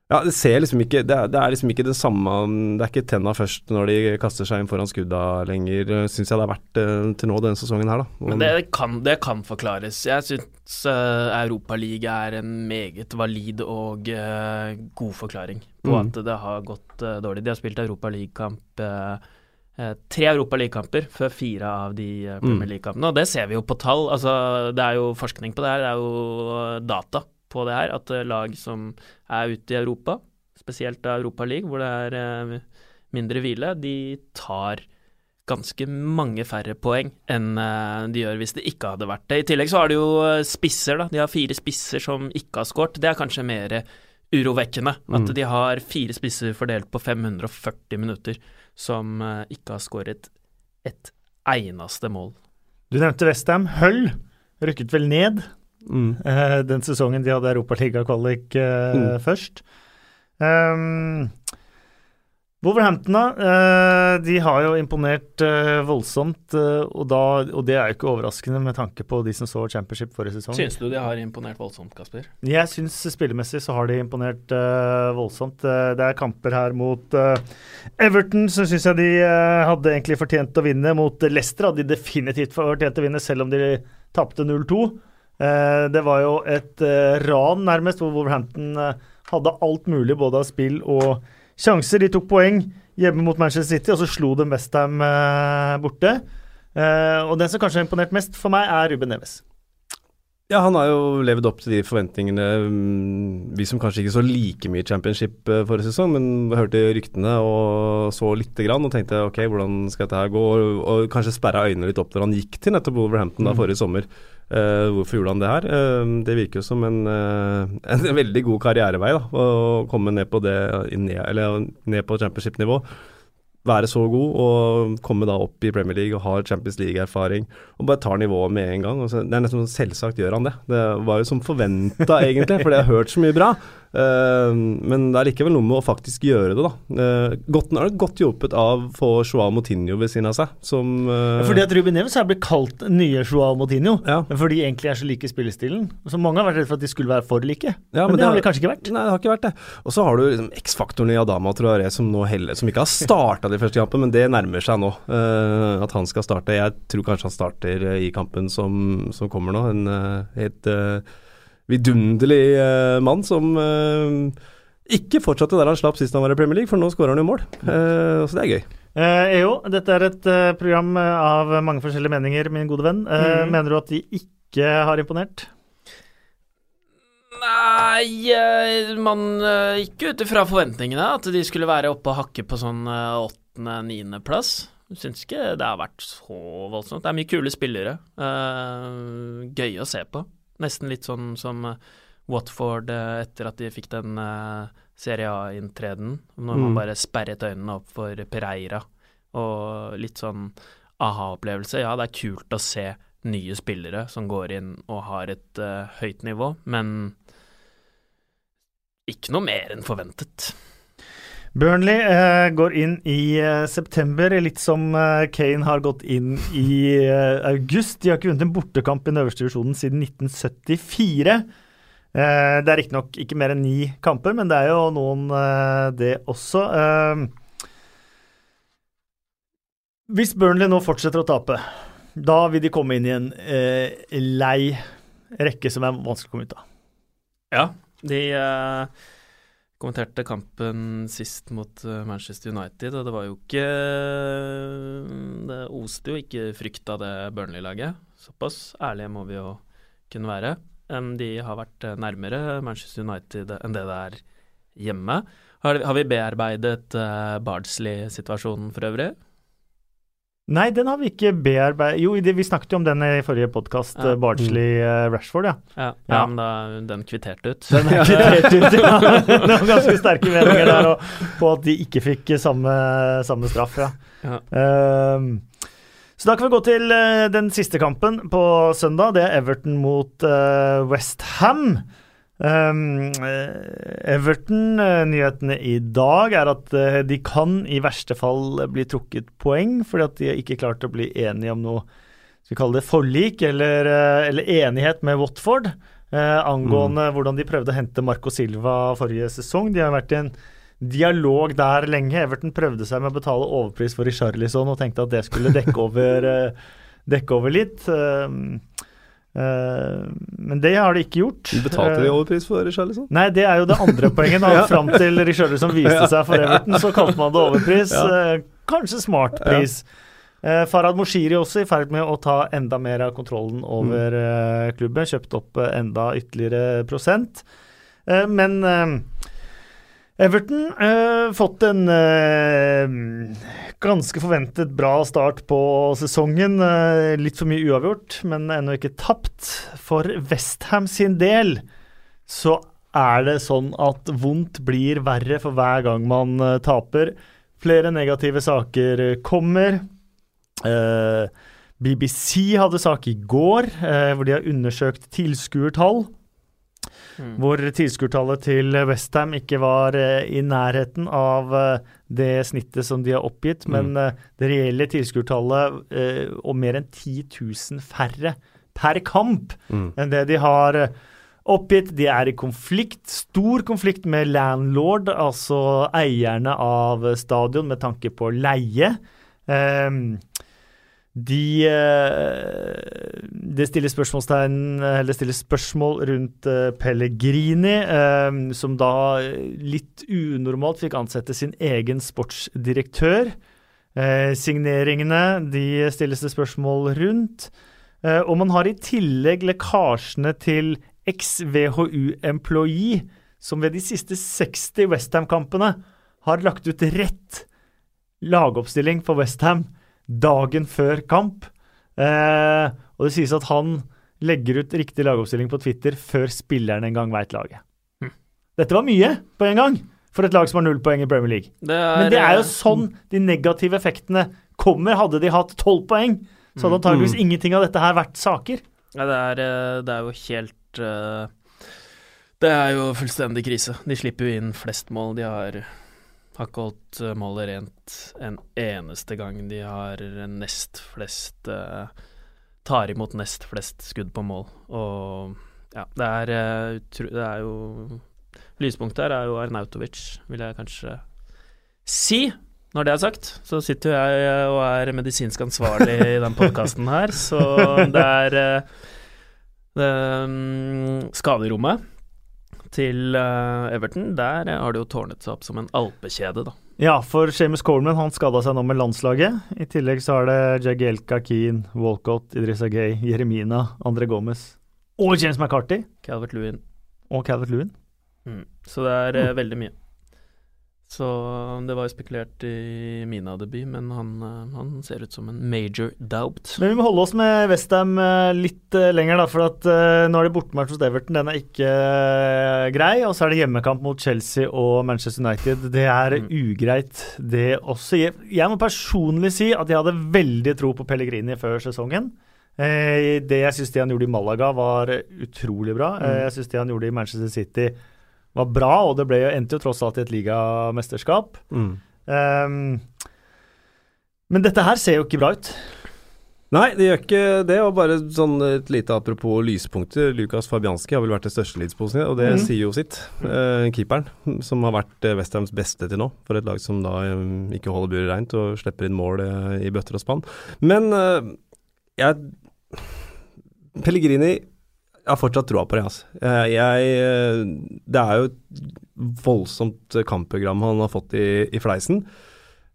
ja, det ser liksom ikke det er, det er liksom ikke det samme Det er ikke tenna først når de kaster seg inn foran skudda lenger, syns jeg det har vært eh, til nå denne sesongen her, da. Men det kan, det kan forklares. Jeg syns uh, Europaligaen er en meget valid og uh, god forklaring på Mm. at det har gått uh, dårlig. De har spilt Europaligakamp uh, eh, tre Europa League-kamper før fire av de eh, Premier Mm. League-kampene. Og det ser vi jo på tall. Altså, det er jo forskning på det her, det er jo data på det her. At eh, lag som er ute i Europa, spesielt av Europa League, hvor det er eh, mindre hvile, de tar ganske mange færre poeng enn eh, de gjør hvis det ikke hadde vært det. I tillegg så har de jo eh, spisser, da. De har fire spisser som ikke har skåret. Det er kanskje mer urovekkende. At Mm. de har fire spisser fordelt på 540 minutter som eh, ikke har skåret et eneste mål. Du nevnte Westham. Hull rykket vel ned Mm. eh, den sesongen de hadde Europaliga-kvalik eh, Mm. først. Um, Wolverhampton, da. eh, de har jo imponert eh, voldsomt, eh, og, da, og det er jo ikke overraskende med tanke på de som så Championship forrige sesong. Syns du de har imponert voldsomt, Kasper? Jeg syns spillemessig så har de imponert voldsomt. Det er kamper her mot Everton, så syns jeg de hadde egentlig fortjent å vinne. Mot Leicester hadde de definitivt fortjent å vinne, selv om de tapte 0-2. Eh, det var jo et ran, nærmest, hvor Wolverhampton hadde alt mulig, både av spill og sjanser. De tok poeng hjemme mot Manchester City, og så slo de Westham eh, borte. Eh, og den som kanskje har imponert mest for meg, er Ruben Neves. Ja, han har jo levd opp til de forventningene mm, vi som kanskje ikke så like mye championship eh, forrige sesong, men hørte ryktene og så lite grann og tenkte ok, hvordan skal dette her gå? Og, og kanskje sperra øynene litt opp når han gikk til nettopp Wolverhampton da Mm. forrige sommer. Eh, hvorfor gjorde han det her? Uh, det virker jo som en, uh, *laughs* en veldig god karrierevei da, å komme ned på det ned, eller ned på championship-nivå. Være så god og komme da opp i Premier League og ha Champions League-erfaring og bare tar nivået med en gang. Så, det er nesten sånn Selvsagt gjør han det. Det var jo som forventa, egentlig, for jeg har hørt så mye bra. Eh, men det er likevel noe med å faktisk gjøre det, da. Godt, nå er det godt hjulpet av å få Joao Motinho ved siden av seg, som eh, Fordi at Ruben Neves er blitt kalt nye Joao Motinho. Ja. Men fordi de egentlig er så like i spillestilen. Så mange har vært redd for at de skulle være for like. Ja, men, det har de kanskje ikke vært. Nei, det har ikke vært det. Og så har du liksom X-faktoren i Adama Traoré som nå heller Som ikke har starta de første kampene, men det nærmer seg nå. eh, at han skal starte. Jeg tror kanskje han starter eh, i kampen som, som kommer nå. En eh, helt eh, vidunderlig eh, mann som eh, ikke fortsatte der han slapp sist han var i Premier League, for nå skårer han jo mål. Eh, så det er gøy. Eh, EO, dette er et eh, program av mange forskjellige meninger, min gode venn. Eh, Mhm. Mener du at de ikke har imponert? Nei, man gikk ut ifra forventningene at de skulle være oppe og hakke på sånn åttende-niendeplass. Syns ikke det har vært så voldsomt. Det er mye kule spillere. eh, gøy å se på. Nesten litt sånn som eh, Watford eh, etter at de fikk den uh, Serie A-inntreden. Når man Mm. bare sperret øynene opp for Pereira. Og litt sånn aha-opplevelse. Ja, det er kult å se nye spillere som går inn og har et uh, høyt nivå, men ikke noe mer enn forventet. Burnley eh, går inn i eh, september, litt som eh, Kane har gått inn i eh, august. De har ikke vunnet en bortekamp i den øverste divisjonen siden 1974. Eh, det er riktignok ikke mer enn ni kamper, men det er jo noen, eh, det også. Hvis Burnley nå fortsetter å tape, da vil de komme inn i en lei rekke som er vanskelig å komme ut av. Ja, de kommenterte kampen sist mot eh, Manchester United, og det var jo ikke Det oste jo ikke frykt av det Burnley-laget. Såpass ærlige må vi jo kunne være. De har vært eh, nærmere Manchester United enn det det er hjemme. Har, vi bearbeidet uh, Bardsley-situasjonen for øvrig? Nei, den har vi ikke bearbeidet Jo, det, vi snakket jo om den i forrige podkast, Ja. Bardsley-Rashford, ja. Ja, Ja. ja. men da den kvitterte ut. Den er *laughs* kvittert ut, ja. Det var ganske sterke meninger der og, på at de ikke fikk samme, samme straff, ja. Ja. Ehm, så da kan vi gå til uh, den siste kampen på søndag. Det er Everton mot uh, West Ham. Eh, Everton, eh, nyhetene i dag er at eh, de kan i verste fall bli trukket poeng, fordi at de ikke klarte å bli enige om noe skal vi kalle det forlik, eller, eller enighet med Watford. uh, angående hvordan de prøvde å hente Marco Silva forrige sesong. De har vært i en dialog der lenge. Everton prøvde seg med å betale overpris for Richarlison og tenkte at det skulle dekke over, uh, dekke over litt. Um, eh, men det har de ikke gjort. Betalte de Eh, overpris for Charlison? Nei, det er jo det andre poenget. da. *laughs* Ja. Fram til Richarlison viste seg for Everton, så kalte man det overpris. Ja. Eh, kanskje smart pris. Eh, Farad Moshiri også i ferd med å ta enda mer av kontrollen over mm. klubben. Kjøpt opp eh, enda ytterligere prosent. Eh, men eh, Everton eh, fått en eh, ganske forventet bra start på sesongen. Eh, litt for mye uavgjort, men ennå ikke tapt. For Westham sin del så er det sånn at vondt blir verre for hver gang man eh, taper. Flere negative saker kommer. Eh, BBC hadde sak i går eh, hvor de har undersøkt tilskuertall. Mm. Hvor tilskuertallet til Westham ikke var eh, i nærheten av eh, det snittet som de har oppgitt, men eh, det reelle tilskuertallet og mer enn 10 000 færre per kamp Mm. enn det de har oppgitt. De er i konflikt, stor konflikt med landlord, altså eierne av stadion, med tanke på leie. Ehm, de eh, Det stilles det stilles spørsmål rundt eh, Pellegrini, eh, som da eh, litt unormalt fikk ansette sin egen sportsdirektør. Eh, signeringene de stilles det spørsmål rundt. Eh, og man har i tillegg lekkasjene til eks-VHU-employee, som ved de siste 60 Westham-kampene har lagt ut rett lagoppstilling for Westham dagen før kamp. Eh, og det sies at han legger ut riktig lagoppstilling på Twitter før spilleren en gang veit laget. Hm. Dette var mye på en gang for et lag som har null poeng i Premier League. Det er, Men det er jo eh, sånn de negative effektene kommer. Hadde de hatt tolv poeng, så hadde antageligvis Mm. ingenting av dette her vært saker. Ja, det er, eh, det er jo helt uh, Det er jo fullstendig krise. De slipper jo inn flest mål. De har, har ikke holdt eh, målet rent en eneste gang. De har nest flest eh, Tar imot nest flest skudd på mål. Og ja, det er, eh, det er jo Lyspunktet her er jo Arnautovic, vil jeg kanskje si. Når det er sagt, så sitter jo jeg og er medisinsk ansvarlig i den *laughs* podkasten her, så det er det, mm, skaderommet til eh, Everton, der har det jo tårnet seg opp som en alpekjede, da. Ja, for Seamus Coleman han skada seg nå med landslaget. I tillegg så er det Jagielka, Keane, Walcott, Idrissa Gay, Jeremina, André Gomez og James McCarthy Calvert Lewin. og Calvert Lewin. Mm. Så det er mm. veldig mye. Så det var jo spekulert i Mina-debut, men han, eh, han ser ut som en major doubt. Men vi må holde oss med Westham litt eh, lenger, da, for at eh, nå er det bortematch hos Everton. Den er ikke eh, grei. Og så er det hjemmekamp mot Chelsea og Manchester United. Det er Mm. ugreit, det også. Jeg, må personlig si at jeg hadde veldig tro på Pellegrini før sesongen. Eh, det jeg syns det han gjorde i Malaga, var utrolig bra. Eh, Mm. jeg syns det han gjorde i Manchester City, var bra, og det ble endte jo tross alt i et ligamesterskap. Mm. Um, men dette her ser jo ikke bra ut. Nei, det gjør ikke det. Og bare sånn et lite apropos lyspunkter. Lukas Fabianski har vel vært det største Leeds-posen, og det mm. sier jo sitt. Eh, keeperen, som har vært eh, Westhams beste til nå, for et lag som da um, ikke holder buret reint og slipper inn mål eh, i bøtter og spann. Men eh, jeg Pellegrini jeg har fortsatt troa på det. Altså. Eh, Jeg, eh, det er jo et voldsomt kampprogram han har fått i, i fleisen.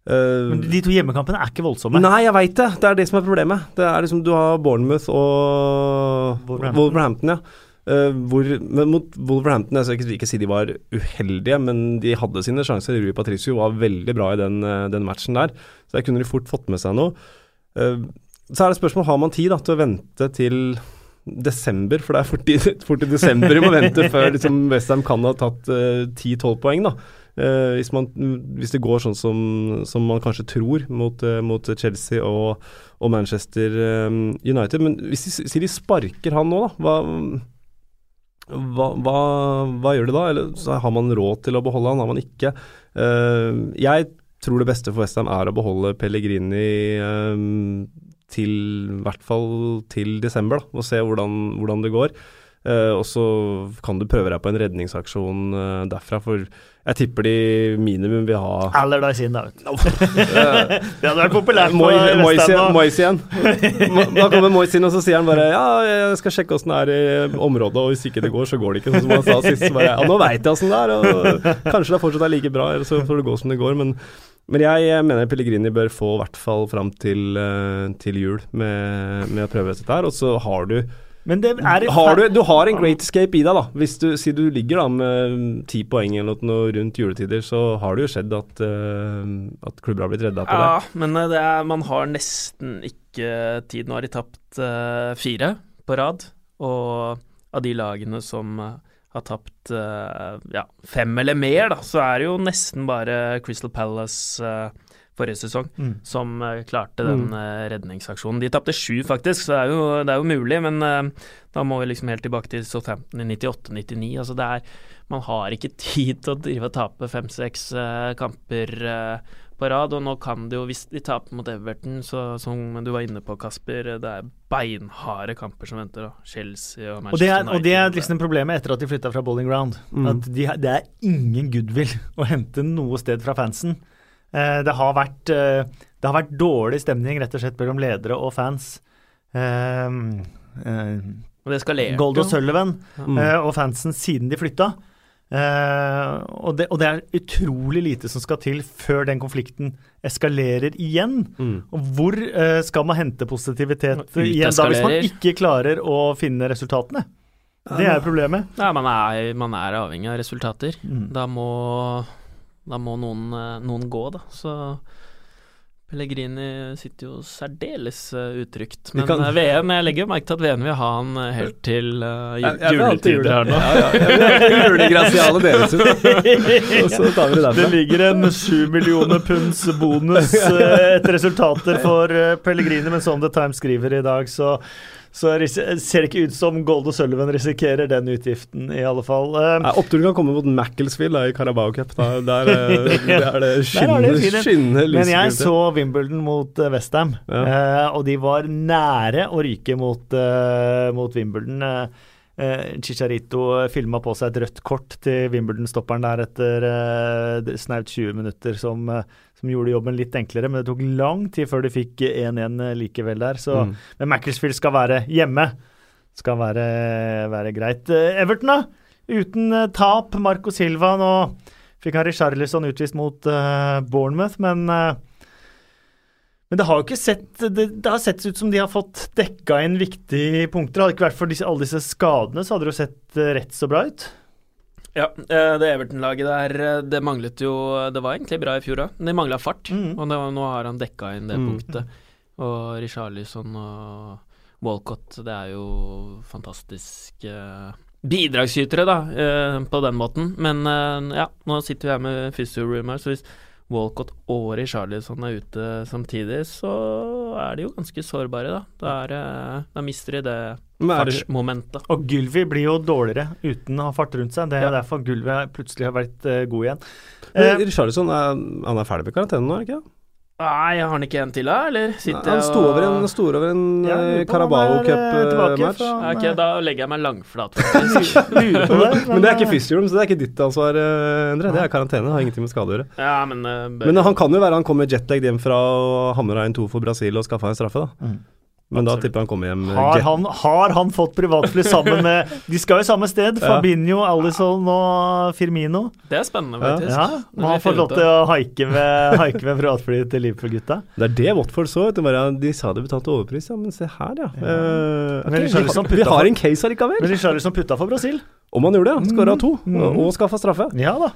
Eh, Men de to hjemmekampene er ikke voldsomme. Nei, jeg veit det. Det er det som er problemet. Det er liksom Du har Bournemouth og Wolverhampton. Wolverhampton, ja. Eh, hvor, mot Wolverhampton Jeg skal ikke, si de var uheldige, men de hadde sine sjanser. Rui Patricio var veldig bra i den, eh, den matchen der, så der kunne de fort fått med seg noe. Eh, så er det spørsmål har man tid da, til å vente til desember, for det er fort i, *laughs* fort i desember vi må vente før liksom, Westham kan ha tatt uh, 10-12 poeng. da. Uh, hvis, man, hvis det går sånn som, som man kanskje tror mot, uh, mot Chelsea og, og Manchester eh, United. Men hvis de sier de sparker han nå, da, hva, hva, hva, hva gjør de da? Eller har man råd til å beholde han, har man ikke? Eh, jeg tror det beste for Westham er å beholde Pellegrini eh, til i hvert fall til desember, da, og se hvordan, hvordan det går. Uh, og så kan du prøve deg på en redningsaksjon uh, derfra, for jeg tipper de minimum vil ha Eller inn, da. *laughs* Det hadde vært populært Moise igjen-. Mo- Da *laughs* kommer Moise inn, og så sier han bare Ja, jeg skal sjekke åssen det er i området, og hvis ikke det går, så går det ikke. Sånn som han sa sist. Bare, ja, nå veit jeg åssen det er, og kanskje det fortsatt er like bra, eller så får det gå som det går. Men, Men jeg, mener Pellegrini bør få i hvert fall fram til, eh, til jul med, med å prøve dette her. Og så har du Men det er har du, du har en great escape i deg, da. Hvis du, si du ligger da med ti poeng eller noe rundt juletider, så har det jo skjedd at, uh, at klubber har blitt redda på det. Ja, men eh, det er, man har nesten ikke tid. Nå har de tapt uh, fire på rad, og av de lagene som eh, har tapt eh, ja, fem eller mer, da, så er det jo nesten bare Crystal Palace eh, forrige sesong Mm. som eh, klarte den eh, redningsaksjonen. De tapte sju, faktisk, så det er jo, det er jo mulig, men da må vi liksom helt tilbake til Southampton i 98-99. Altså det er Man har ikke *laughs* tid til å drive og tape fem-seks kamper på rad, og nå kan de jo, hvis de taper mot Everton, så som du var inne på, Kasper, det er beinharde kamper som venter. Da. Chelsea og Og det, Manchester United. og det er liksom problemet etter at de flytta fra Bowling Ground. Mm. At de, det er ingen goodwill *laughs* å hente noe sted fra fansen. Eh, det, har vært, eh, det har vært dårlig stemning rett og slett mellom ledere og fans. Eh, eh, Og det eskalerte Gold og. Sullivan Mm. eh, og fansen siden de flytta. Eh, og, det, og det er utrolig lite som skal til før den konflikten eskalerer igjen. Mm. Og hvor eh, skal man hente positivitet igjen da, hvis man ikke klarer å finne resultatene? Det er problemet. Ja, man er, man er avhengig av resultater. Mm. Da må, da må noen, eh, noen gå, da. Så Pellegrini sitter jo særdeles eh, utrygt. Men kan- eh, VM, jeg legger jo merke til at VM vil ha han eh, helt til uh, ju juletider her nå. Ja, ja. Jeg deres ut. Og så tar vi det Det ligger en sju millioner punds bonus uh, etter resultater for uh, Pellegrini, men som The Times skriver i dag, så, så det ser det ikke ut som Gold og Sullivan risikerer den utgiften, i alle fall. Eh, Nei, Oppturen kan komme mot Macclesfield i Carabao Cup. Da, der, eh, *laughs* der er det skinnende, fine. Men jeg så Wimbledon mot uh, Westham, Ja. eh, og de var nære å ryke mot, eh, mot Wimbledon. Eh, eh, Chicharito filma på seg et rødt kort til Wimbledon-stopperen der etter eh, snaut 20 minutter, som, eh, som gjorde jobben litt enklere. Men det tok lang tid før de fikk 1-1 likevel der. Så, Mm. Men Macclesfield skal være hjemme. Skal være, være greit. Everton, da? Uten eh, tap. Marco Silva nå fikk Harry Charlison utvist mot uh, Bournemouth, men uh, men det har jo ikke sett det, det har sett ut som de har fått dekka inn viktige punkter. Hadde det ikke vært for disse, alle disse skadene, så hadde det jo sett rett så bra ut. Ja, eh, det Everton-laget der, eh, det manglet jo Det var egentlig bra i fjor òg, men de mangla fart. Mm. Og var- nå har han dekka inn det Mm. punktet. Og Richarlison og Walcott, det er jo fantastiske bidragsytere, da, eh, på den måten. Men ja, nå sitter vi her med physio-rumor, så hvis Walcott og Richarlison er ute samtidig, så er de jo ganske sårbare, da. Da, er, da mister de det Men det, fartsmomentet. Og Gylvi blir jo dårligere uten å ha fart rundt seg. Det er Ja. derfor Gylvi plutselig har vært eh, god igjen. men Eh, Richarlison er, han er ferdig med karantene nå, er han ikke det? Nei, har han ikke en til, da? Eller sitter Han jeg sto over en, sto over en Ja, eh, han Carabao eh, Cup-match. Ja, Ok, da legger jeg meg langflat, faktisk. *laughs* Men det er ikke eh, så det er ikke ditt ansvar, eh, Endre. Det er karantene, det har ingenting med skade å gjøre. ja, men eh, Men han kan jo være han kommer jetlag hjem fra og hamra inn to for Brasil og skaffa en straffe, da. Mm. Men da tipper jeg han kommer hjem eh, Har han, har han fått privatfly sammen med *laughs* De skal jo samme sted. Ja. Fabinho, Alison og Firmino. Det er spennende, faktisk. Ja, Må ha har fått lov til å haike med, *laughs* haike med privatfly til Liverpool-gutta. Det er det Watford så. vet du, bare, De sa de betalte overpris, ja, men se her, ja. Ja. Eh, Men vi, har, vi har en case allikevel. Men Richarlison putta for Brasil. Om han gjorde det. Skåra to Mm. og, og skaffa straffe. Ja da.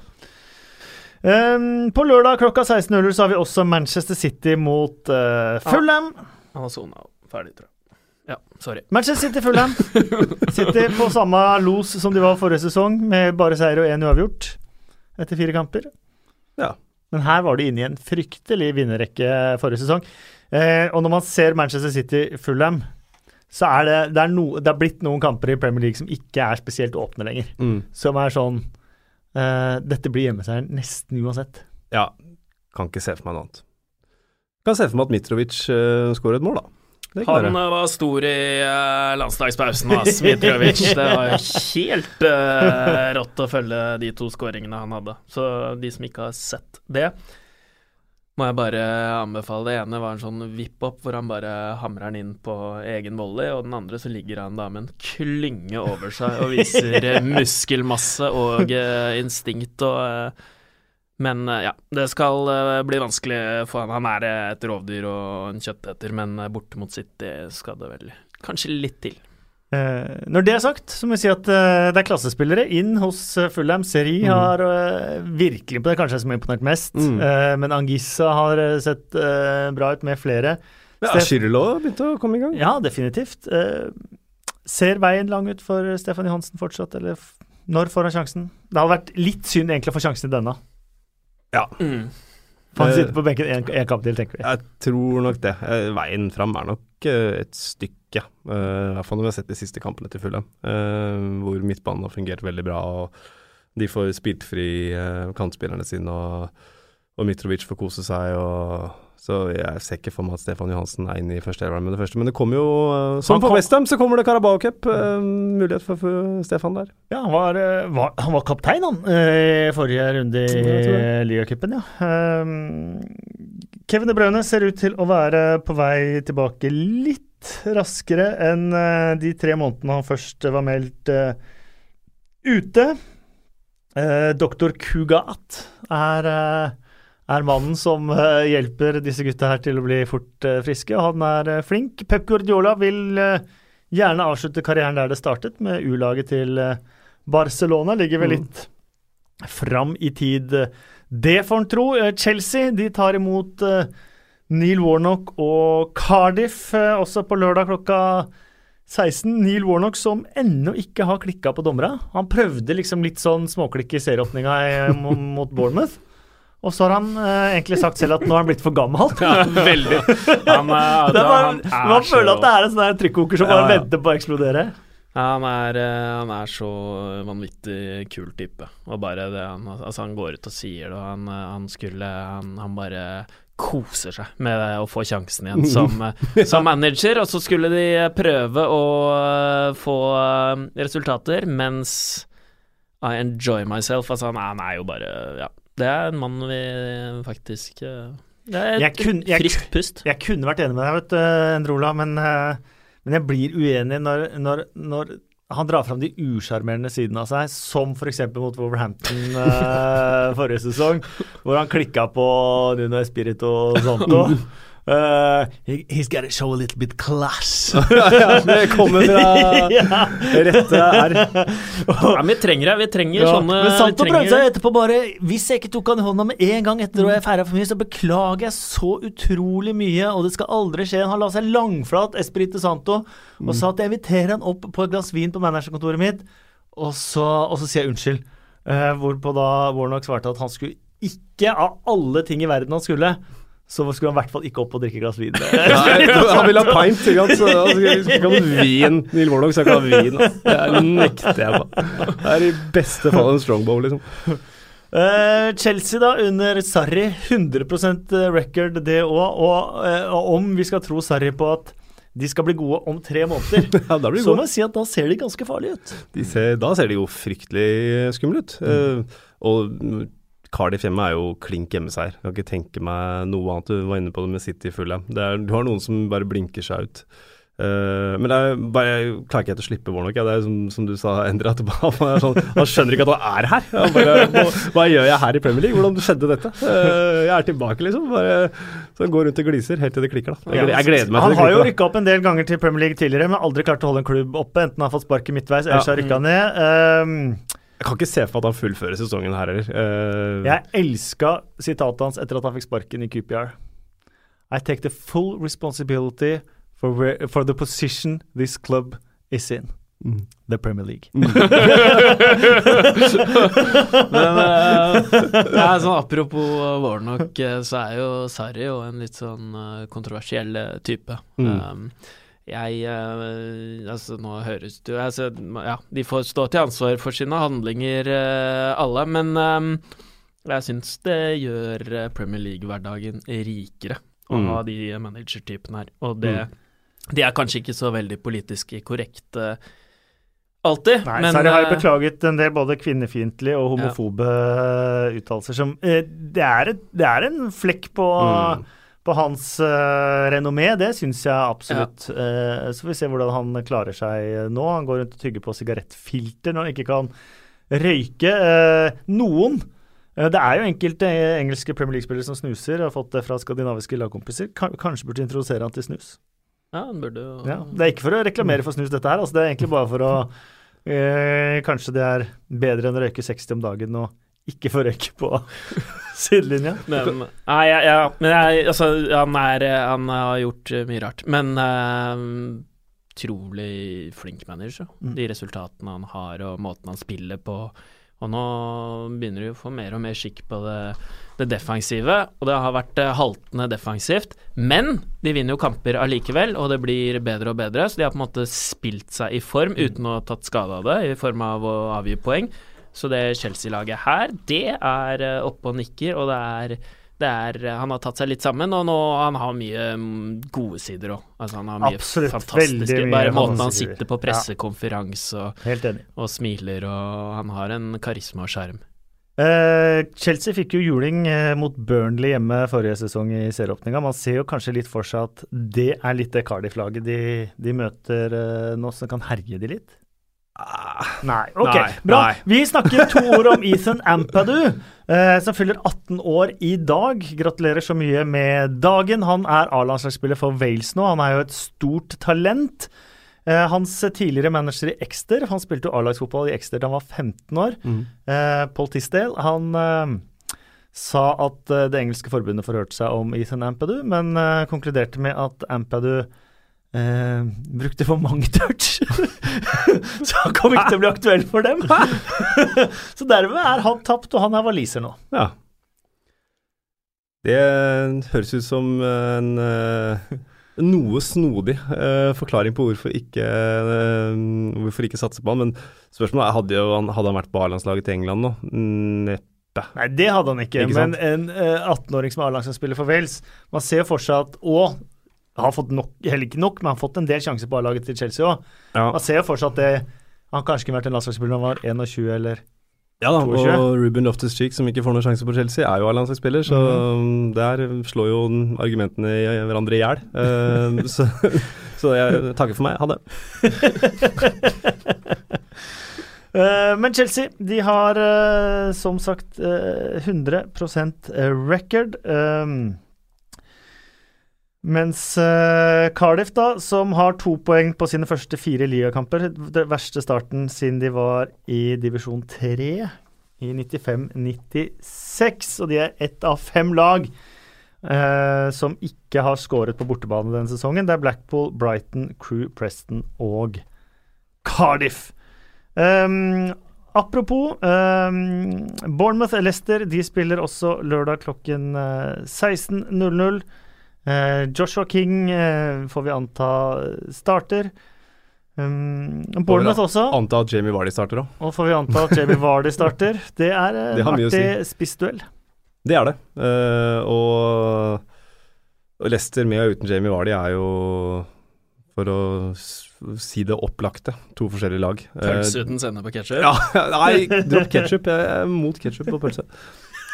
Um, på lørdag klokka 16.00 så har vi også Manchester City mot uh, Fulham. Sona ferdig, tror jeg. Ja, sorry. Manchester City Fulham. *laughs* City på samme los som de var forrige sesong, med bare seier og én uavgjort etter fire kamper. Ja. Men her var de inne i en fryktelig vinnerrekke forrige sesong. Eh, og når man ser Manchester City Fulham, så er det, det, er no, det er blitt noen kamper i Premier League som ikke er spesielt åpne lenger. Mm. Som er sånn eh, Dette blir hjemmeseieren nesten uansett. Ja, kan ikke se for meg noe annet. Kan se for meg at Mitrovic uh, skårer et mål, da. Han var stor i uh, landslagspausen, ass, Mitrovic. Det var helt uh, rått å følge de to skåringene han hadde. Så de som ikke har sett det, må jeg bare anbefale. Det ene var en sånn vipp-opp hvor han bare hamrer den inn på egen volley, og den andre så ligger han da med en klynge over seg og viser *laughs* muskelmasse og uh, instinkt og eh, Men eh, ja, det skal eh, bli vanskelig for han. Han er et rovdyr og en kjøtteter, men eh, borte mot City skal det vel kanskje litt til. Eh, når det er sagt, så må vi si at eh, det er klassespillere inn hos uh, Fulham. Seri Mm. har eh, virkelig på det kanskje som har imponert mest, Mm. Eh, men Angissa har eh, sett eh, bra ut med flere. Ja, Shirlo begynte å komme i gang. Ja, definitivt. Eh, ser veien lang ut for Stefan Johansen fortsatt, eller f når får han sjansen? Det hadde vært litt synd egentlig å få sjansen i denne. Mm. Han Eh, sitter på benken én kamp til, tenker vi. Jeg tror nok det. Eh, Veien fram er nok eh, et stykke. eh, I hvert fall når vi har sett de siste kampene til Fulham, eh, hvor midtbanen har fungert veldig bra. og De får spilt fri kantspillerne sine, og, og Mitrovic får kose seg. og så jeg ser ikke for meg at Stefan Johansen er inne i førsteelveren med det første. Men det kommer jo, eh, som for Westham, så kommer det Carabao Cup. eh, mulighet for, for Stefan der. Ja, han var, eh, var, han var kaptein, han, i forrige runde i ligacupen, ja. Um, Kevin De Bruyne ser ut til å være på vei tilbake litt raskere enn de tre månedene han først var meldt ute. Doktor Kugat er, er mannen som eh, hjelper disse gutta her til å bli fort eh, friske, han er eh, flink. Pep Guardiola vil gjerne avslutte karrieren der det startet, med U-laget til Barcelona. Ligger vel Mm. litt fram i tid, det får en tro. Chelsea de tar imot Neil Warnock og Cardiff også på lørdag klokka 16. Neil Warnock som ennå ikke har klikka på dommera. Han prøvde liksom litt sånn småklikk i serieåpninga *laughs* mot Bournemouth. Og så har han eh, egentlig sagt selv at nå er han blitt for gammel. Ja, veldig. Han, er- *laughs* Det er bare, han er man føler at det er en sånn trykkoker som bare Ja, ja. venter på å eksplodere. Ja, han er, eh, han er så vanvittig kul type. Og bare det han Altså, han går ut og sier det, og han, eh, han skulle han, han bare koser seg med å få sjansen igjen som, *laughs* eh, som manager. Og så skulle de prøve å eh, få eh, resultater, mens I enjoy myself. Altså, han, er- han er jo bare Ja. Det er en mann vi faktisk eh, Det er et friskt pust. Jeg kunne vært enig med deg, vet du, Endrola, men, eh, men jeg blir uenig når, når, når han drar fram de usjarmerende sidene av seg, som f.eks. mot Wolverhampton eh, *laughs* forrige sesong, hvor han klikka på Nuno Espirito Santo. *laughs* Uh, he, he's gotta show a little bit class. ja, *laughs* det kommer fra *laughs* rette R. Ja, vi trenger det. Vi trenger Ja, sånne men Santo å prøvde seg etterpå bare Hvis jeg ikke tok han i hånda med en gang etter å jeg feira for mye, så beklager jeg så utrolig mye, og det skal aldri skje. Han la seg langflat, Espirito Santo, og sa at jeg inviterer han opp på et glass vin på managerkontoret mitt, og så, og så sier jeg unnskyld. Uh, hvorpå da Warnock svarte at han skulle ikke, av alle ting i verden han skulle, så skulle han i hvert fall ikke opp og drikke et glass vin. *laughs* Nei, *laughs* han ville ha pint, ikke sant. Så han ikke ha vin. Neil Warnock skal ikke ha vin. Det nekter jeg på. Det er i beste fall en strongbow, liksom. Uh, Chelsea da, under Sarri. 100% record det òg. Og, uh, om vi skal tro Sarri på at de skal bli gode om tre måneder, *laughs* Ja, da blir det så må jeg si at da ser de ganske farlige ut. De ser, da ser de jo fryktelig skumle ut. Eh, og Cardiff hjemme er jo klink hjemmeseier. Jeg kan ikke tenke meg noe annet. Du var inne på det med City full, Det er, du har noen som bare blinker seg ut. Uh, men det er bare, jeg klarer ikke å slippe Warnock. Ja. Det er som, som du sa, Endre, at han, sånn, han skjønner ikke at han er her. Han bare, hva, hva gjør jeg her i Premier League? Hvordan skjedde dette? Uh, jeg er tilbake, liksom. Bare, så han går rundt og gliser helt til det klikker. Da. Jeg, jeg gleder meg Han til det har jo klikker. rykka opp en del ganger til Premier League tidligere, men aldri klart å holde en klubb oppe. Enten han har fått sparket midtveis, eller så har rykka ned. Um, Jeg kan ikke se for meg at han fullfører sesongen her heller. Uh, jeg elska sitatet hans etter at han fikk sparken i QPR. I take the full responsibility for, where, for the position this club is in. mm. The Premier League. *laughs* Men uh, det er sånn apropos Warnock, eh, så er jo Sarri jo en litt sånn kontroversiell type. Mm. Um, jeg eh, Altså, nå høres jo altså, Ja, de får stå til ansvar for sine handlinger, eh, alle, men um, jeg syns det gjør eh, Premier League-hverdagen rikere å Mm. ha de managertypene her. Og det Mm. De er kanskje ikke så veldig politisk korrekte alltid, Nei, men Sarri har jo eh, beklaget en del både kvinnefiendtlige og homofobe ja. uttalelser som eh, det, er et, det er en flekk på, Mm. På hans uh, renommé, det syns jeg absolutt. Eh, så får vi se hvordan han klarer seg nå. Han går rundt og tygger på sigarettfilter når han ikke kan røyke. Uh, noen Eh, Det er jo enkelte eh, engelske Premier League-spillere som snuser, har fått det fra skandinaviske lagkompiser. Kan- Kanskje burde introdusere han til snus. Ja, han burde jo Ja, det er ikke for å reklamere for snus, dette her. Altså, det er egentlig bare for å eh, Kanskje det er bedre enn å røyke 60 om dagen og ikke få røyke på sidelinja. Men, nei, ja, ja, men jeg, altså, han, er, han har gjort eh, mye rart. Men utrolig uh, flink manager. Mm. De resultatene han har, og måten han spiller på. Og nå begynner de å få mer og mer skikk på det, det defensive. Og det har vært eh, haltende defensivt. Men de vinner jo kamper allikevel, og det blir bedre og bedre. Så de har på en måte spilt seg i form uten å ha tatt skade av det, i form av å avgi poeng. Så det Chelsea-laget her, det er eh, oppe og nikker, og det er, det er Han har tatt seg litt sammen, og nå han har mye mm, gode sider òg. Altså, han har mye Absolutt, fantastiske mye Bare måten han sitter på pressekonferanse og, og smiler, og han har en karisma og sjarm. Eh, Chelsea fikk jo juling eh, mot Burnley hjemme forrige sesong i serieåpninga. Man ser jo kanskje litt for seg at det er litt det Cardiff-laget de, de møter eh, nå, som kan herje de litt? Nei. Ok, Nei, bra. nei. Vi snakker to ord om Ethan Ampadu, eh, som fyller 18 år i dag. Gratulerer så mye med dagen. Han er A-landslagsspiller for Wales nå. Han er jo et stort talent. Eh, hans tidligere manager i Exter, han spilte jo A-lagsfotball i Exter da han var 15 år. Eh, Paul Tisdale, han eh, sa at eh, det engelske forbundet forhørte seg om Ethan Ampadu, men eh, konkluderte med at Ampadu eh, brukte for mange touch. *laughs* så han kom ikke til å bli aktuell for dem. *laughs* så dermed er han tapt, og han er waliser nå. Ja. Det høres ut som en eh, noe snodig eh, forklaring på hvorfor ikke, eh, hvorfor ikke satse på han. Men spørsmålet er hadde, jo, han- hadde han vært på A-landslaget til England nå? Neppe. Nei, det hadde han ikke, Ikke men en eh, 18-åring som er A-landslagsspiller for Wales Man ser jo for seg at Og har fått nok, heller ikke nok, men har fått en del sjanser på A-laget til Chelsea òg. Ja, Man ser jo fortsatt at det, han kanskje kunne vært en landslagsspiller når han var 21 eller ja da, 22. og Ruben Loftus-Cheek, som ikke får noen sjanse på Chelsea, er jo A-landslagsspiller, så Mhm. der slår jo argumentene i hverandre i hjel. Uh, *laughs* så, så jeg takker for meg. Ha det. uh, *laughs* Men Chelsea de har uh, som sagt eh, 100% record. Um, mens uh, Cardiff, da, som har to poeng på sine første fire ligakamper Den verste starten siden de var i divisjon 3 i 95-96. Og de er ett av fem lag uh, som ikke har skåret på bortebane denne sesongen. Det er Blackpool, Brighton, Crew, Preston og Cardiff. Um, apropos um, Bournemouth Leicester de spiller også lørdag klokken eh, 16.00. Eh, Joshua King eh, får vi anta starter. Um, Bournemouth også. Anta at Jamie Vardy starter òg. Og får vi anta at Jamie Vardy starter. *laughs* Det er Det en har mye å spissduell. Det er det. Uh, og, og Leicester med og uten Jamie Vardy er jo, for å si det opplagte, to forskjellige lag. Pølse uten sennep og ketsjup. *laughs* ja, nei, dropp ketsjup. Jeg er mot ketsjup og pølse.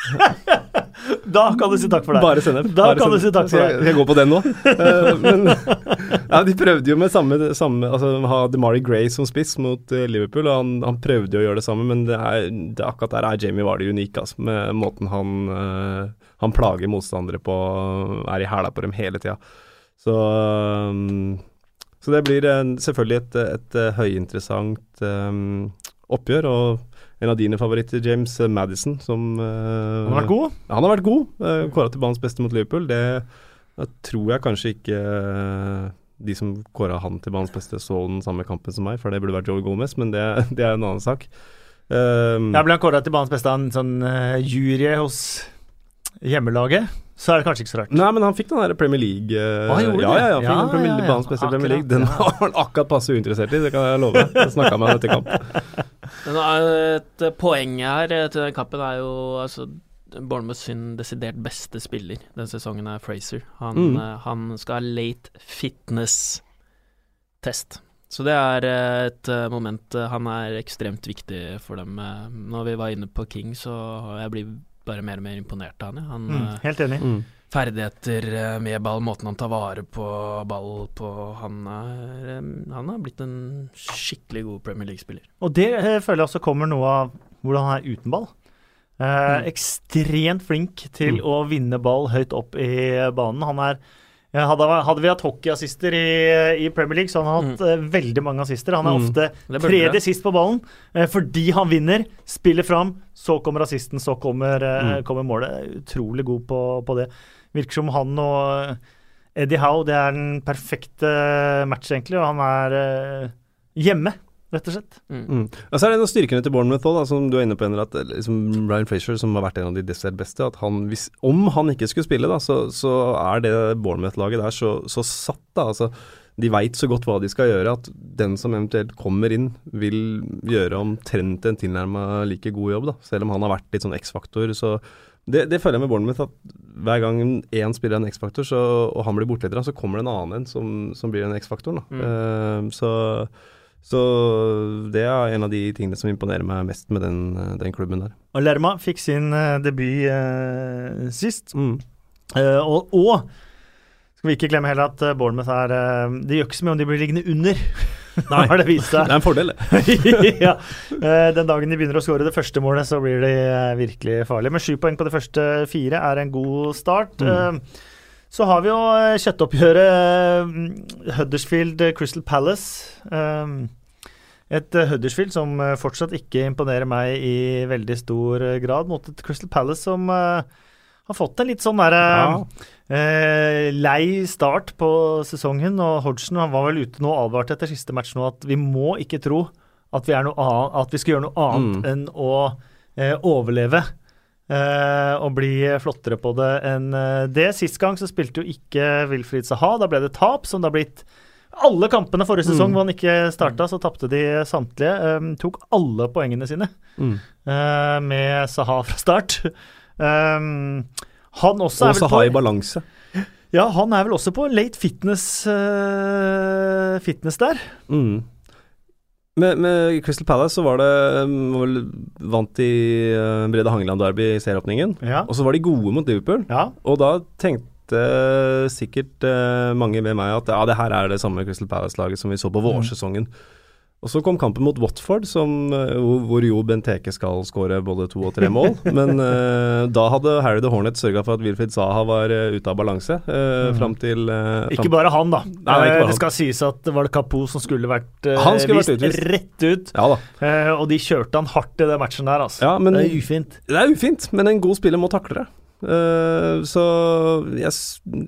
*laughs* Da kan du si takk for deg. Bare sennep. Da bare kan du si takk for deg. Jeg jeg går på den nå. Eh, men ja, de prøvde jo med samme, samme Altså ha DeMari Gray som spiss mot eh, Liverpool, og han, han prøvde jo å gjøre det samme, men det er, det, akkurat der er Jamie Vardy unik, altså, med måten han eh, Han plager motstandere på, er i hæla på dem hele tida. Så um, så det blir en, selvfølgelig et, et, et høyinteressant um, oppgjør. Og en av dine favoritter, James Madison, som uh, Han har vært god. han har vært god. Uh, Kåra til banens beste mot Liverpool. Det, tror jeg kanskje ikke eh, de som kåra han til banens beste, så den samme kampen som meg, for det burde vært Joe Gomez, men det, *laughs* det er en annen sak. Um, Jeg ble kåra til banens beste av en sånn uh, jury hos hjemmelaget. Så er det kanskje ikke så rart. Nei, men han fikk den der Premier League eh, Ja, ja, ja, ja, fikk Ja, den Premier ja, League, ja. beste Premier League. Den var han akkurat passe uinteressert i, det kan jeg love. Jeg snakka med han etter kamp. *laughs* Men eh, et poeng her eh, til den kampen er jo altså Bournemouth sin desidert beste spiller denne sesongen er Fraser. Han, Mm. eh, han skal ha late fitness-test. Så det er eh, et eh, moment eh, Han er ekstremt viktig for dem. Eh, Når vi var inne på King, så jeg blir bare mer og mer imponert av han. Mm, eh, helt enig. ferdigheter eh, med ball, måten han tar vare på ball på Han er eh, Han har blitt en skikkelig god Premier League-spiller. Og det jeg føler jeg også kommer noe av hvordan han er uten ball. Eh, ekstremt flink til Mm. å vinne ball høyt opp i banen. Han er hadde, hadde vi hatt hockeyassister i, i Premier League, så han har hatt uh, veldig mange assister. Han er Mm. ofte tredje sist på ballen uh, fordi han vinner, spiller fram, så kommer assisten, så kommer, uh, Mm. kommer målet. Utrolig god på, på det. Virker som han og Eddie Howe, det er den perfekte match, egentlig, og han er hjemme, rett og slett. Mm. Mm. Og så er det en av styrkene til Bournemouth òg, som du er inne på, Henrik, at eh, liksom Ryan Frazier, som har vært en av de desidert beste, at han, hvis, om han ikke skulle spille, da, så, så er det Bournemouth-laget der så, så satt. da, altså de veit så godt hva de skal gjøre, at den som eventuelt kommer inn, vil gjøre omtrent en tilnærma like god jobb, da, selv om han har vært litt sånn X-faktor. så det, det føler jeg med Bournemouth, at hver gang én spiller en X-faktor, og han blir bortleder, så kommer det en annen en som, som blir en X-faktor. Mm. Uh, så så det er en av de tingene som imponerer meg mest med den, den klubben der. Og Lerma fikk sin eh, debut eh, sist. Mm. Eh, og, og skal vi ikke glemme heller at eh, Bournemouth er eh, Det gjør ikke så mye om de blir liggende under, *laughs* Nei. har det vist *laughs* Det er en fordel, det. *laughs* ja. Eh, den dagen de begynner å skåre det første målet, så blir de eh, virkelig farlige. Men sju poeng på de første fire er en god start. Mm. Så har vi jo eh, kjøttoppgjøret eh, Huddersfield eh, Crystal Palace. Et Huddersfield som fortsatt ikke imponerer meg i veldig stor grad, mot et Crystal Palace som har fått en litt sånn derre Eh, lei start på sesongen, og Hodgson han var vel ute nå og advarte etter siste match nå at vi må ikke tro at vi, er annet, at vi skal gjøre noe annet Mm. enn å eh, overleve. Eh, og bli flottere på det enn eh, det. Sist gang så spilte jo ikke Wilfried Saha. Da ble det tap, som det har blitt alle kampene forrige sesong Mm. hvor han ikke starta, så tapte de samtlige. Um, tok alle poengene sine Mm. uh, med Saha fra start. Um, han også Og er vel Saha i balanse. Ja, han er vel også på late fitness, uh, fitness der. Mm. Med, med Crystal Palace så var det um, vel vant i uh, Brede Hangeland Derby i serieåpningen. Ja. Og så var de gode mot Liverpool. ja. Og da tenkte sikkert eh, mange med meg at ja, det her er det samme Crystal Palace-laget som vi så på Mm. Og så kom kampen mot Watford, som, eh, hvor, jo Benteke skal skåre både to og tre mål. *laughs* Men uh, da hadde Harry the Hornet sørga for at Wilfried Zaha var uh, ute av balanse uh, fram til eh, Ikke bare han, da. Nei, nei, ikke Eh, det skal sies at det var det Kapo som skulle vært skulle vist vært rett ut. Ja og de kjørte han hardt i den matchen der, altså. Ja, men det er ufint. Det er ufint, men en god spiller må takle det. Eh, så jeg,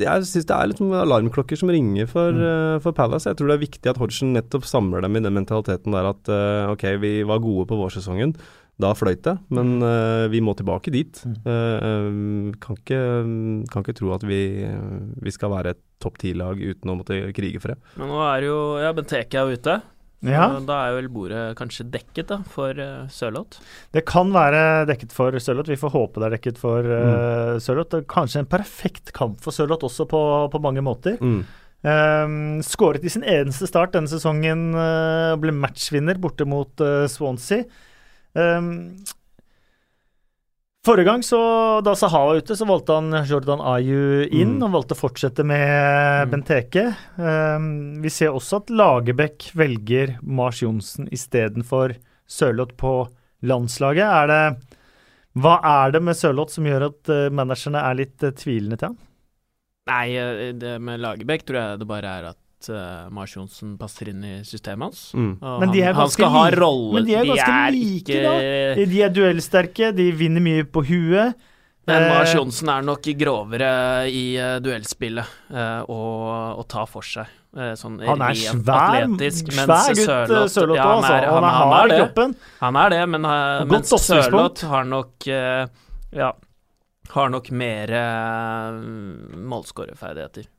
jeg syns det er litt alarmklokker som ringer for, Mm. eh, for Palace. Jeg tror det er viktig at Hodgson nettopp samler dem i den mentaliteten der at eh, ok, vi var gode på vårsesongen, da fløyt det, men eh, vi må tilbake dit. Mm. Kan, ikke, kan ikke tro at vi, vi skal være et topp ti-lag uten å måtte krige for det. Men nå er jo Ja, Benteke er ute. Ja, Da er vel bordet kanskje dekket da, for uh, det kan være dekket for Sørloth. Vi får håpe det er dekket for Mm. uh, Sørloth. Er Kanskje en perfekt kamp for Sørloth også på, på mange måter. Mm. Um, skåret i sin eneste start denne sesongen uh, ble matchvinner borte mot uh, Swansea. Um, forrige gang, så, da Saha var ute, så valgte han Jordan Ayu inn. Mm. og valgte å fortsette med Mm. Benteke. Um, vi ser også at Lagerbäck velger Mars Johnsen istedenfor Sørloth på landslaget. Er det, hva er det med Sørloth som gjør at uh, managerne er litt uh, tvilende til han? Nei, eh, det med Lagerbäck tror jeg det bare er at uh, Mars Johnsen passer inn i systemet hans. Mm. Og Men de er han, han skal ha rolle men de er ganske like, da. De er duellsterke, de vinner mye på huet. Men Eh, Mars Johnsen er nok grovere i uh, duellspillet uh, og, og tar for seg. eh, sånn Han er svær, atletisk. svær gutt, Sørloth- Sørloth ja, han altså. er- Og han, han- han har er det. kroppen. Han er det, men uh, mens. Sørloth har nok Ja, har nok mer uh, målskårerferdigheter.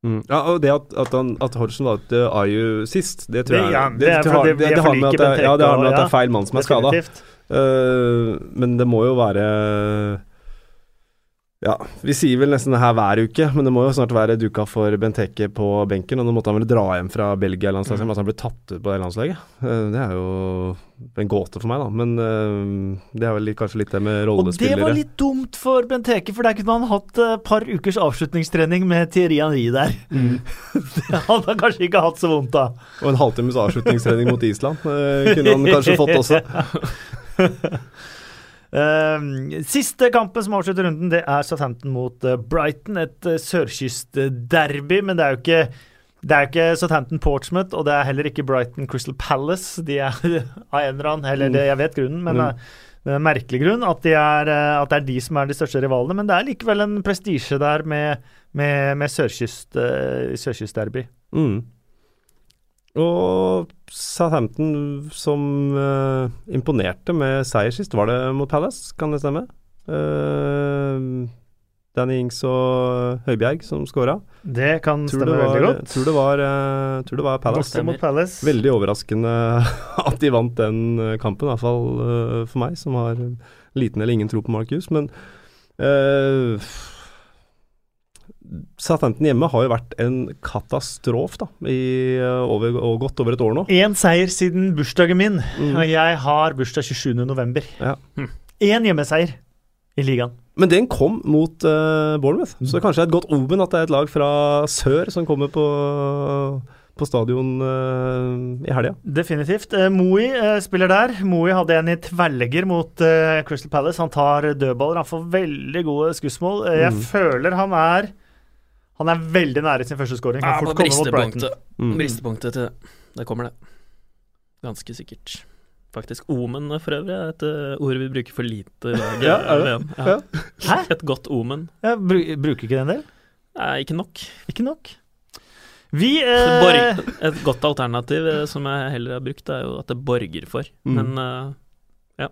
Mm. Ja, og det at, at, han, at Hodgson valgte Ayu sist, det tror jeg det det har med at det, ja, det har med at det er feil mann som er skada. Uh, men det må jo være Ja, vi sier vel nesten det her hver uke, men det må jo snart være duka for Benteke på benken. Og nå måtte han vel dra hjem fra Belgia-landslaget, Mm. at han ble tatt ut på det landslaget. Eh, Det er jo en gåte for meg, da. Men eh, det er vel kanskje litt det med rollespillere. Og det var litt dumt for Benteke, for der kunne han hatt et par ukers avslutningstrening med Thierry Henry der. Mm. *laughs* Det hadde han kanskje ikke hatt så vondt av. Og en halvtimes avslutningstrening mot Island eh, kunne han kanskje fått også. *laughs* *laughs* Eh, siste kampen som avslutter runden, det er Southampton mot eh, Brighton. Et uh, sørkystderby, men det er jo ikke det er ikke Southampton Portsmouth, og det er heller ikke Brighton Crystal Palace. De er *laughs* av en eller annen Eller det, jeg vet grunnen, men mm. det er en merkelig grunn at, de er, at, det er de som er de største rivalene. Men det er likevel en prestisje der med, med, med sørkyst, sørkystderby. Mm. Og Southampton som uh, imponerte med seier sist, var det mot Palace, kan det stemme? Uh, Danny Ings og Høibjerg som scora. Det kan tror stemme var, veldig godt. Tror det var, uh, tror det var Palace. Palace. Veldig overraskende *laughs* at de vant den kampen, i hvert fall uh, for meg, som har liten eller ingen tro på Marcus. Men uh, Southampton hjemme har jo vært en katastrofe da, i over, godt over et år nå. Én seier siden bursdagen min, mm. og jeg har bursdag 27.11. Ja. Én hm. hjemmeseier i ligaen. Men den kom mot uh, Bournemouth, mm. så det kanskje er et godt omen at det er et lag fra sør som kommer på, på stadion uh, i helga. Definitivt. Uh, Moi uh, spiller der. Moi hadde en i tverrlegger mot Crystal Palace. Han tar dødballer, han får veldig gode skussmål. jeg mm. føler han er han er veldig nære sin første scoring. Ja, på bristepunktet. Mm. Bristepunktet til det. Det kommer, det. Ganske sikkert. Faktisk omen, for øvrig, er et uh, ord vi bruker for lite i dag. *laughs* ja, er det? Ja. Hæ? *laughs* Et godt omen. Ja, bru bruker ikke det en del? Nei, ikke nok. Ikke nok. Vi eh... *laughs* Et godt alternativ eh, som jeg heller har brukt, er jo at det borger for. Mm. Men uh, ja.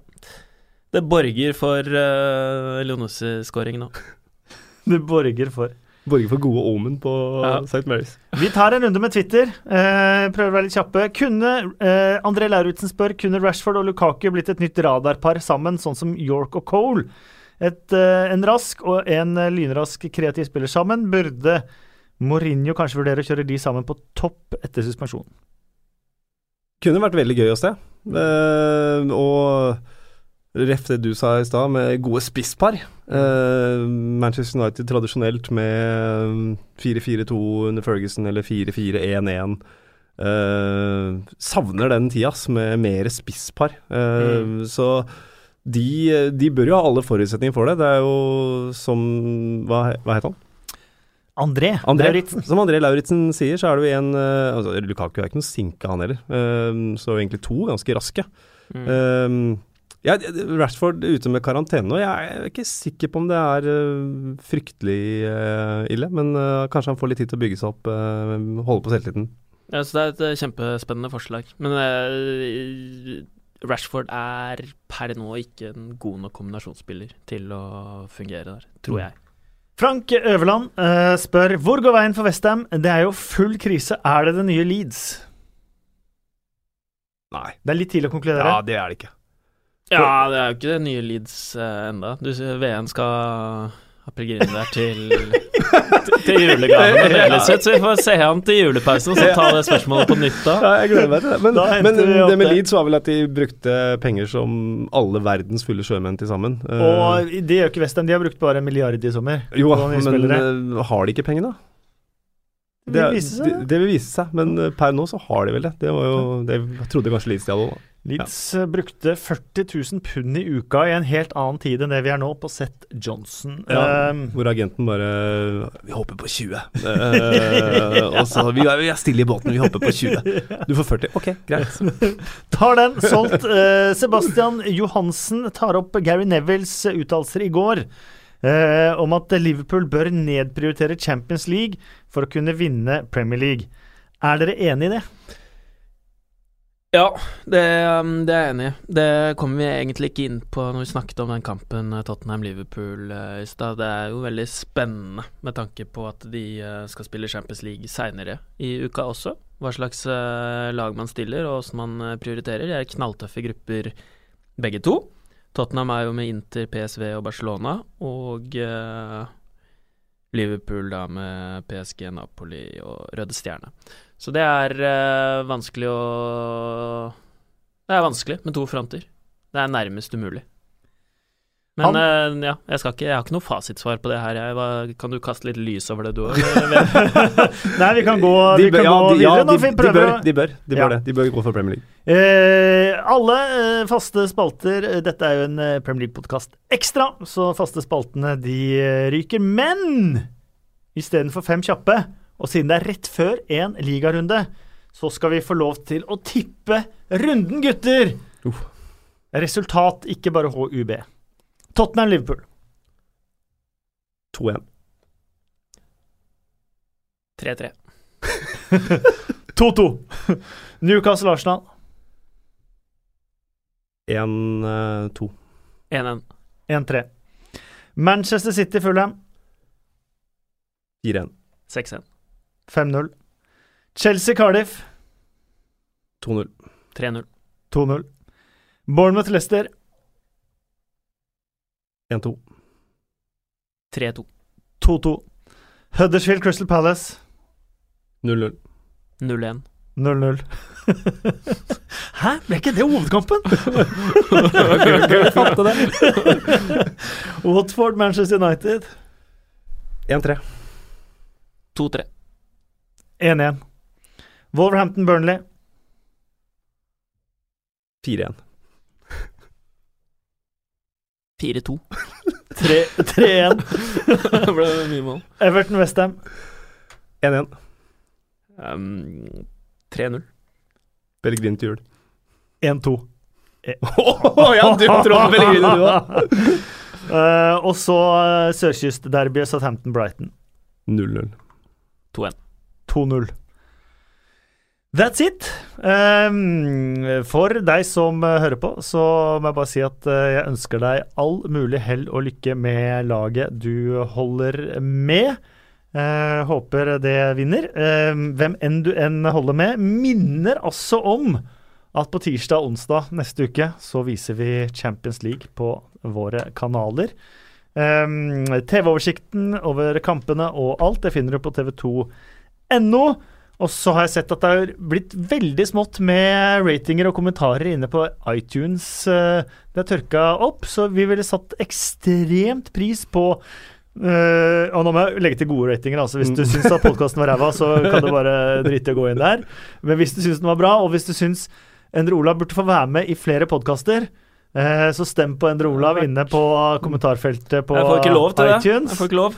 Det borger for uh, Leonossi-skåringen òg. det borger for. Borger for gode omen på ja. St. Mary's. Vi tar en runde med Twitter. Eh, prøver å være litt kjappe. Kunne eh, André Lauritzen spør kunne Rashford og Lukaku blitt et nytt radarpar sammen, sånn som York og Cole? Et, eh, en rask og en eh, lynrask kreativ spiller sammen. Burde Mourinho kanskje vurdere å kjøre de sammen på topp etter suspensjonen? Kunne vært veldig gøy å se. Eh, og Ref det du sa i stad, med gode spisspar. Uh, Manchester United tradisjonelt med 4-4-2 under Ferguson eller 4-4-1-1. Uh, eh, savner den tida med mer spisspar. Uh, mm. Så de, de, bør jo ha alle forutsetninger for det. Det er jo som Hva, hva het han? André, André Lauritzen. Som André Lauritzen sier, så er det jo en altså, Lukaku er ikke noe sinke, han heller. så egentlig to ganske raske. Mm. Ja, Rashford ute med karantene og Jeg er ikke sikker på om det er uh, fryktelig uh, ille, men uh, kanskje han får litt tid til å bygge seg opp, holde på selvtilliten. Ja, så Det er et kjempespennende forslag. Men Rashford er per nå ikke en god nok kombinasjonsspiller til å fungere der, tror jeg. Frank Øverland spør hvor går veien for Westham? Det er jo full krise. Er det det nye Leeds? Nei. Det er litt tidlig å konkludere. Ja, det er det ikke. Ja, det er jo ikke det nye Leeds uh, enda. Du sier VN skal ha pilegrimer der til, til, *laughs* til julegaven Ja. så vi får se han til julepausen og så ta det spørsmålet på nytt da. Ja, jeg gleder meg til det. Men, men det med Leeds var vel at de brukte penger som alle verdens fulle sjømenn til sammen. Og det gjør ikke Western, de har brukt bare en milliard i sommer. Jo, men spillere. Eh, har de ikke penger, da? Det, vil vise seg. Det, det, vil vise seg, men eh, per nå så har de vel det. Det var jo det jeg trodde kanskje Leeds de hadde òg. Leeds ja. Eh, brukte 40 000 pund i uka i en helt annen tid enn det vi er nå, på Seth Johnson. Ja, um, hvor agenten bare Vi håper på 20. ja. og så vi, vi, er stille i båten, vi håper på 20. Du får 40. Ok, greit. *laughs* Tar den. Solgt. Uh, Sebastian Johansen tar opp Gary Nevilles uttalelser i går. Uh, om at Liverpool bør nedprioritere Champions League for å kunne vinne Premier League. Er dere enig i det? Ja, det, um, det, er jeg enig i. Det kommer vi egentlig ikke inn på når vi snakket om den kampen uh, Tottenham-Liverpool uh, i stad. Det er jo veldig spennende med tanke på at de uh, skal spille Champions League seinere i uka også. Hva slags lag man stiller og åssen man prioriterer. De er knalltøffe grupper begge to. Tottenham er jo med Inter, PSV og Barcelona. Og Liverpool da med PSG, Napoli og Røde Stjerne. Så det er uh, vanskelig å Det er vanskelig med to fronter. Det er nærmest umulig. Men eh, ja, jeg, skal ikke, jeg har ikke noe fasitsvar på det her. Jeg, hva, kan du kaste litt lys over det, du òg? *laughs* Nei, vi kan gå, De vi bør, kan ja, gå de, videre ja, de, de, bør, de bør. De bør det. De bør gå for Premier League. Eh, alle eh, faste spalter eh, Dette er jo en eh, Premier League-podkast ekstra, så faste spaltene de ryker. Men istedenfor fem kjappe, og siden det er rett før en ligarunde, så skal vi få lov til å tippe runden, gutter! Uh. Resultat, ikke bare HUB. Tottenham-Liverpool. 2-1. 3-3. 2-2. Newcastle-Arsenal. 1-2. 1-1. 1-3. Manchester City-Fulham. 4-1. 6-1. 5-0. Chelsea-Cardiff. 2-0. 3-0. 2-0. Bournemouth-Leicester. 1-2. 3-2. 2-2. Huddersfield Crystal Palace 0-0. 0-1. 0-0. Hæ? Ble ikke det hovedkampen? *laughs* Fatte det. *laughs* Watford Manchester United 1-3. 2-3. 1-1. Wolverhampton Burnley 4-1. 4-2. 3-1. *laughs* det ble mye mål. Everton Westham 1-1. Um, 3-0. Pellegrin til jul. 1-2. Oh, *laughs* ja, du tror på Pellegrin, du òg. uh, *laughs* og så uh, sørkystderbyet Southampton-Brighton 0-0. 2-1. 2-0. That's it. Um, for deg som uh, hører på, så må jeg bare si at uh, jeg ønsker deg all mulig hell og lykke med laget du holder med. Uh, håper det vinner. Uh, hvem enn du enn holder med. Minner altså om at på tirsdag og onsdag neste uke så viser vi Champions League på våre kanaler. Um, TV-oversikten over kampene og alt, det finner du på tv2.no. Og så har jeg sett at det har blitt veldig smått med ratinger og kommentarer inne på iTunes. eh, Det har tørka opp, så vi ville satt ekstremt pris på Uh, Og nå må jeg legge til gode ratinger. Altså hvis du Mm. syns podkasten var ræva, så *laughs* kan du bare drite i å gå inn der. Men hvis du syns den var bra, og hvis du syns Endre Olav burde få være med i flere podkaster, uh, så stem på Endre Olav inne på kommentarfeltet på jeg får ikke lov til det. iTunes. Jeg får ikke lov.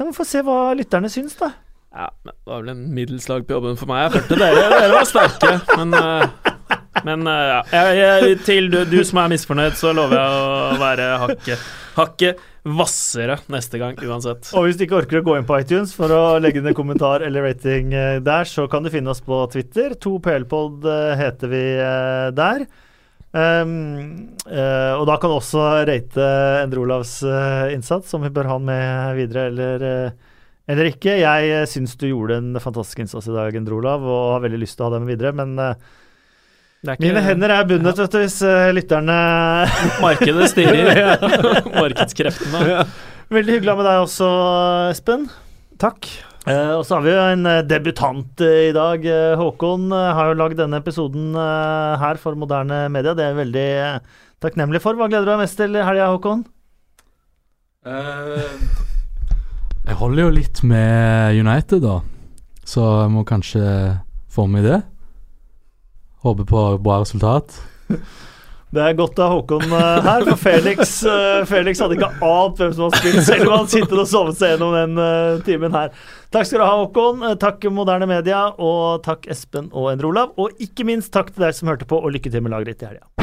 Ja, men Få se hva lytterne syns, da. Ja, men det var vel en middels lag på jobben for meg. Jeg følte dere, dere var sterke, men eh, Men ja. Jeg, jeg, til du, du som er misfornøyd, så lover jeg å være hakket hakke hvassere neste gang, uansett. Og hvis du ikke orker å gå inn på iTunes for å legge ned kommentar eller rating eh, der, så kan du finne oss på Twitter. 2PLpod eh, heter vi der. Um, uh, og da kan du også rate Endre Olavs innsats, om vi bør ha han med videre eller, eh, eller ikke. Jeg uh, syns du gjorde en fantastisk innsats i dag, Endre Olav, og har veldig lyst til å ha dem videre, men eh, Det er ikke- mine hender er bundet, vet du, hvis eh, lytterne *laughs* Markedet styrer. *laughs* Markedskreftene. Veldig hyggelig med deg også, Espen. Takk. Eh, og så har vi jo en eh, debutant eh, i dag. Eh, Håkon eh, har jo lagd denne episoden eh, her for moderne media. Det er jeg veldig eh, takknemlig for. Hva gleder du deg mest til i helga, Håkon? Eh, jeg holder jo litt med United, da. Så jeg må kanskje få med det. Håper på bra resultat. *laughs* Det er godt å ha Håkon eh, her, for Felix, eh, Felix hadde ikke ant hvem som hadde spilt, selv om han sittet og sovet seg gjennom den eh, timen her. Takk skal du ha, Håkon. Takk Moderne Media, og takk Espen og Endre Olav. Og ikke minst takk til deg som hørte på, og lykke til med laget ditt i helga.